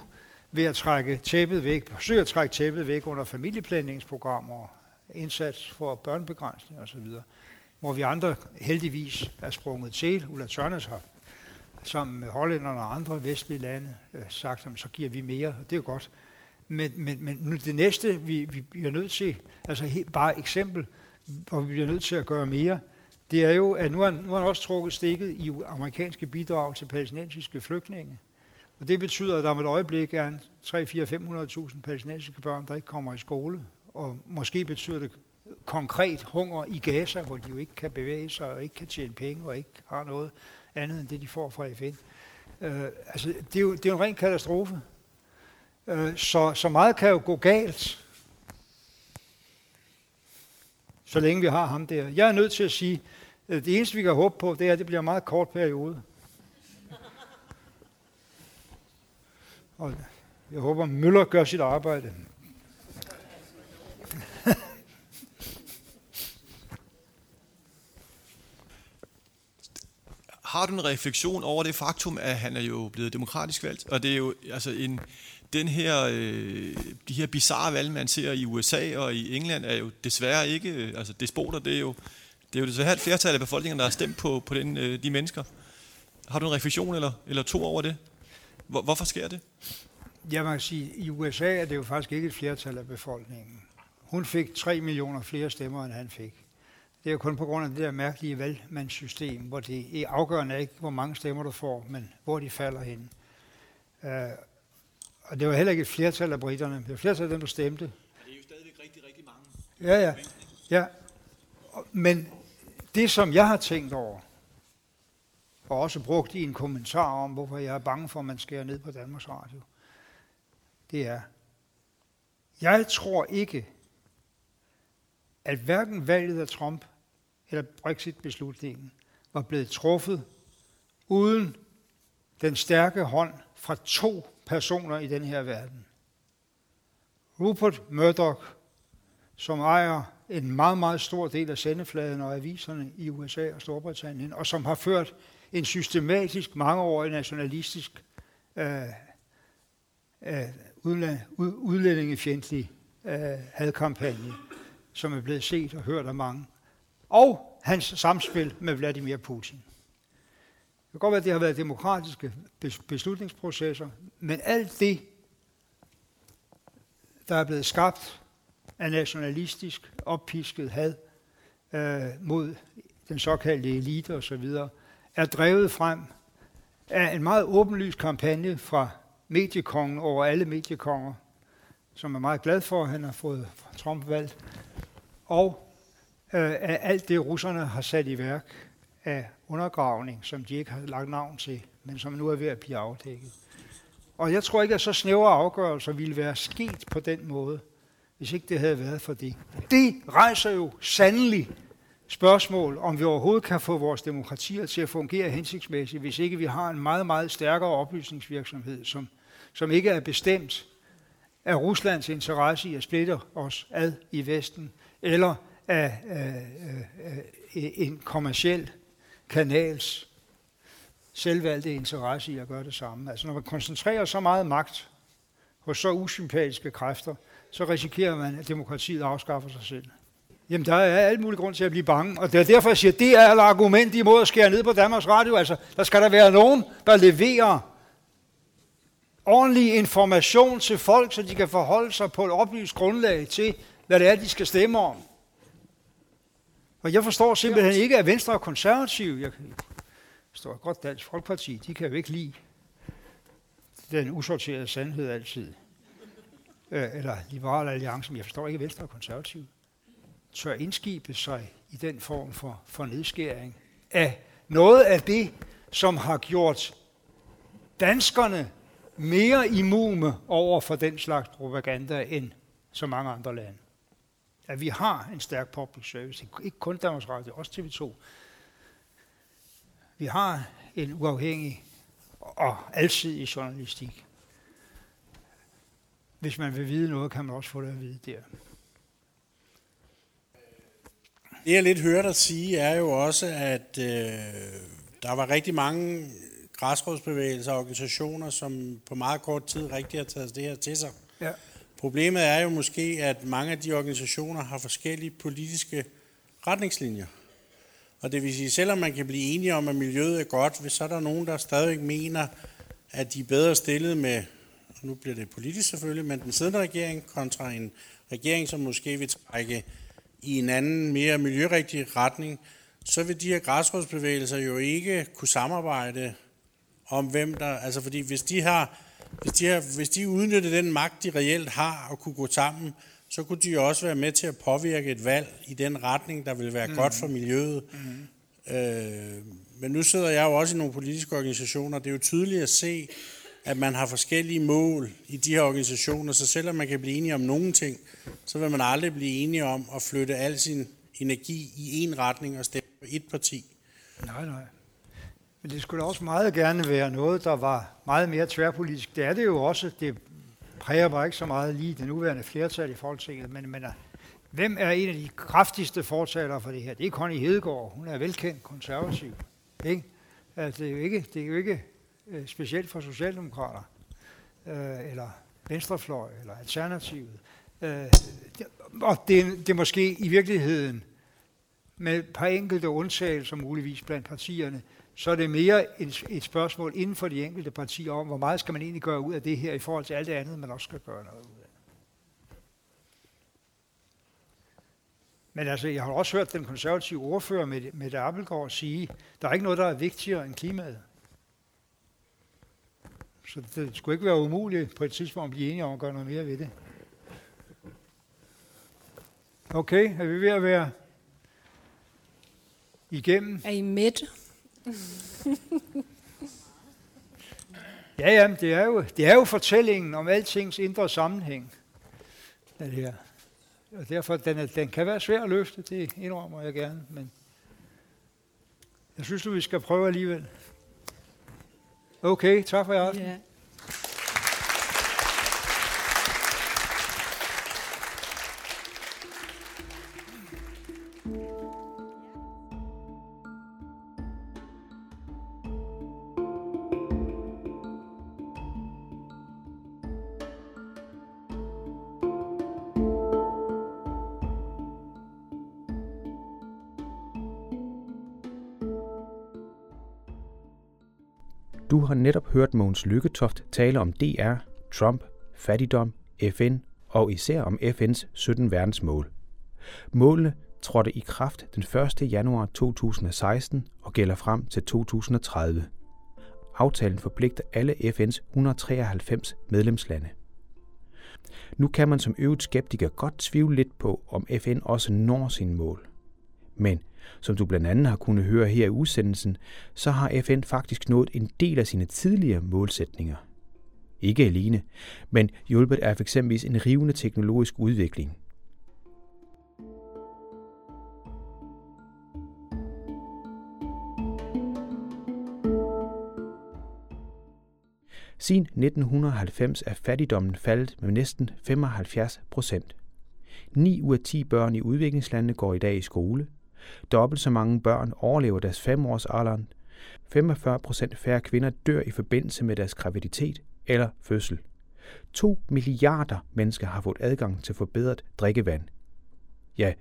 ved at trække tæppet væk, forsøge at trække tæppet væk under familieplanlægningsprogrammer, indsats for børnebegrænsning osv., hvor vi andre heldigvis er sprunget til. Ulla Tørnes har sammen med hollænderne og andre vestlige lande øh, sagt, at så giver vi mere, og det er jo godt. Men, men, men nu det næste, vi, vi bliver nødt til, altså helt, bare eksempel, hvor vi bliver nødt til at gøre mere, det er jo, at nu har, nu har han også trukket stikket i amerikanske bidrag til palæstinensiske flygtninge. Og det betyder, at der om et øjeblik er 3-4-500.000 palæstinensiske børn, der ikke kommer i skole. Og måske betyder det konkret hunger i Gaza, hvor de jo ikke kan bevæge sig og ikke kan tjene penge og ikke har noget andet end det, de får fra FN. Øh, altså, det er, jo, det er jo en ren katastrofe. Øh, så, så meget kan jo gå galt, så længe vi har ham der. Jeg er nødt til at sige, at Øh, det eneste, vi kan håbe på, det er, at det bliver en meget kort periode. Og jeg håber, Møller gør sit arbejde. Har du en refleksion over det faktum, at han er jo blevet demokratisk valgt, og det er jo altså en, den her, øh, de her bizarre valg, man ser i USA og i England, er jo desværre ikke, øh, altså despoter, det er jo, det er jo desværre et flertal af befolkningen, der har stemt på, på den, øh, de mennesker. Har du en refleksion eller, eller to over det? Hvor, hvorfor sker det? Jeg må sige, i USA er det jo faktisk ikke et flertal af befolkningen. Hun fik 3 millioner flere stemmer, end han fik. Det er jo kun på grund af det der mærkelige valgmandssystem, hvor det er afgørende ikke, hvor mange stemmer du får, men hvor de falder hen. Uh, og det var heller ikke et flertal af britterne. Det var et flertal af dem, der stemte. Det er jo stadigvæk rigtig, rigtig mange. Ja, ja. ja. Men det, som jeg har tænkt over, og også brugt i en kommentar om, hvorfor jeg er bange for, at man skærer ned på Danmarks Radio, det er, jeg tror ikke, at hverken valget af Trump eller Brexit-beslutningen var blevet truffet uden den stærke hånd fra to personer i den her verden. Rupert Murdoch, som ejer en meget, meget stor del af sendefladen og aviserne i USA og Storbritannien, og som har ført en systematisk, mangeårig nationalistisk øh, øh, udlændingefjendtlig øh, hadkampagne, som er blevet set og hørt af mange. Og hans samspil med Vladimir Putin. Det kan godt være, at det har været demokratiske beslutningsprocesser, men alt det, der er blevet skabt af nationalistisk, oppisket had øh, mod den såkaldte elite osv., er drevet frem af en meget åbenlys kampagne fra mediekongen over alle mediekonger, som er meget glad for, at han har fået Trump valgt, og øh, af alt det, russerne har sat i værk af undergravning, som de ikke har lagt navn til, men som nu er ved at blive afdækket. Og jeg tror ikke, at så snævre afgørelser ville være sket på den måde, hvis ikke det havde været for det. Det rejser jo sandelig spørgsmål, om vi overhovedet kan få vores demokratier til at fungere hensigtsmæssigt, hvis ikke vi har en meget, meget stærkere oplysningsvirksomhed, som, som ikke er bestemt af Ruslands interesse i at splitte os ad i Vesten, eller af øh, øh, en kommersiel kanals selvvalgte interesse i at gøre det samme. Altså når man koncentrerer så meget magt hos så usympatiske kræfter, så risikerer man, at demokratiet afskaffer sig selv. Jamen, der er alt mulig grund til at blive bange, og det er derfor, jeg siger, at det er et argument imod at skære ned på Danmarks Radio. Altså, der skal der være nogen, der leverer ordentlig information til folk, så de kan forholde sig på et oplyst grundlag til, hvad det er, de skal stemme om. Og jeg forstår simpelthen ikke, at Venstre og Konservative, jeg forstår godt Dansk Folkeparti, de kan jo ikke lide den usorterede sandhed altid. Øh, eller Liberale Alliance, men jeg forstår ikke, Venstre og Konservative tør indskibe sig i den form for, for nedskæring af noget af det, som har gjort danskerne mere immune over for den slags propaganda end så mange andre lande. at vi har en stærk public service. Ikke kun Danmarks Radio, også TV2. Vi har en uafhængig og alsidig journalistik. Hvis man vil vide noget, kan man også få det at vide der. Det jeg lidt hørte dig sige, er jo også, at øh, der var rigtig mange græsrådsbevægelser og organisationer, som på meget kort tid rigtig har taget det her til sig. Ja. Problemet er jo måske, at mange af de organisationer har forskellige politiske retningslinjer. Og det vil sige, selvom man kan blive enige om, at miljøet er godt, hvis så er der nogen, der stadig mener, at de er bedre stillet med, nu bliver det politisk selvfølgelig, men den siddende regering kontra en regering, som måske vil trække i en anden, mere miljørigtig retning, så vil de her græsrådsbevægelser jo ikke kunne samarbejde om hvem der, altså fordi hvis de har, hvis de, har, hvis de udnytter den magt, de reelt har og kunne gå sammen, så kunne de også være med til at påvirke et valg i den retning, der vil være mm. godt for miljøet. Mm. Øh, men nu sidder jeg jo også i nogle politiske organisationer, det er jo tydeligt at se, at man har forskellige mål i de her organisationer, så selvom man kan blive enige om nogle ting, så vil man aldrig blive enige om at flytte al sin energi i en retning og stemme på et parti. Nej, nej. Men det skulle også meget gerne være noget, der var meget mere tværpolitisk. Det er det jo også. Det præger mig ikke så meget lige det nuværende flertal i Folketinget, men, men hvem er en af de kraftigste fortalere for det her? Det er Connie Hedegaard. Hun er velkendt konservativ. Ikke? Altså, det er jo ikke, det er jo ikke øh, specielt for Socialdemokrater, øh, eller Venstrefløj, eller Alternativet. Øh, og det, det er måske i virkeligheden, med et par enkelte undtagelser muligvis blandt partierne, så er det mere et, et spørgsmål inden for de enkelte partier om, hvor meget skal man egentlig gøre ud af det her i forhold til alt det andet, man også skal gøre noget ud af. Men altså, jeg har også hørt den konservative ordfører med, med Appelgaard sige, der er ikke noget, der er vigtigere end klimaet. Så det skulle ikke være umuligt på et tidspunkt at blive enige om at gøre noget mere ved det. Okay, er vi ved at være igennem? Er I midt? ja, ja, det er, jo, det er jo fortællingen om altings indre sammenhæng. Det her. Og derfor, den, den kan være svær at løfte, det indrømmer jeg gerne, men jeg synes du, vi skal prøve alligevel. Okay, tak for jer. Yeah. Du netop hørt Mogens Lykketoft tale om DR, Trump, fattigdom, FN og især om FN's 17 verdensmål. Målene trådte i kraft den 1. januar 2016 og gælder frem til 2030. Aftalen forpligter alle FN's 193 medlemslande. Nu kan man som øvet skeptiker godt tvivle lidt på, om FN også når sine mål. Men som du blandt andet har kunnet høre her i udsendelsen, så har FN faktisk nået en del af sine tidligere målsætninger. Ikke alene, men hjulpet af f.eks. en rivende teknologisk udvikling. Siden 1990 er fattigdommen faldet med næsten 75 procent. 9 ud af 10 børn i udviklingslandene går i dag i skole, Dobbelt så mange børn overlever deres femårsalderen. 45 procent færre kvinder dør i forbindelse med deres graviditet eller fødsel. 2 milliarder mennesker har fået adgang til forbedret drikkevand. Ja,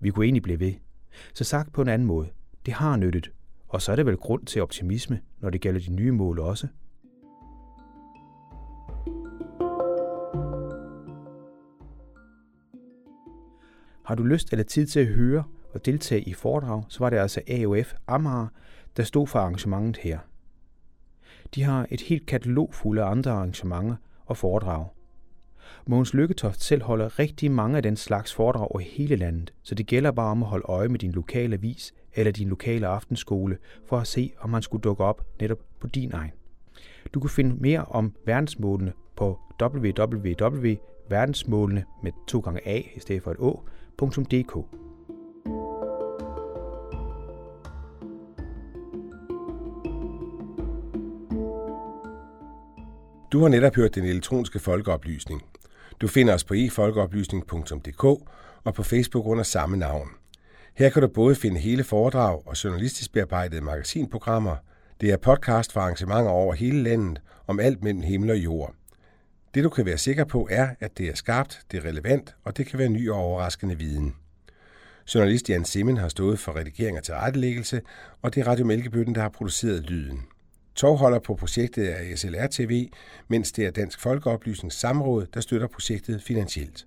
vi kunne egentlig blive ved. Så sagt på en anden måde, det har nyttet, og så er det vel grund til optimisme, når det gælder de nye mål også. Har du lyst eller tid til at høre og deltage i foredrag, så var det altså AOF Amager, der stod for arrangementet her. De har et helt katalog fuld af andre arrangementer og foredrag. Mogens Lykketoft selv holder rigtig mange af den slags foredrag over hele landet, så det gælder bare om at holde øje med din lokale avis eller din lokale aftenskole for at se, om man skulle dukke op netop på din egen. Du kan finde mere om verdensmålene på www.verdensmålene med 2 gange A i stedet for et å.dk. Du har netop hørt den elektroniske folkeoplysning. Du finder os på efolkeoplysning.dk og på Facebook under samme navn. Her kan du både finde hele foredrag og journalistisk bearbejdede magasinprogrammer. Det er podcast for arrangementer over hele landet om alt mellem himmel og jord. Det du kan være sikker på er, at det er skarpt, det er relevant, og det kan være ny og overraskende viden. Journalist Jan Simmen har stået for redigering og tilrettelæggelse, og det er Radio Mælkebøtten, der har produceret lyden. Tovholder på projektet er SLR TV, mens det er Dansk Folkeoplysnings Samråd, der støtter projektet finansielt.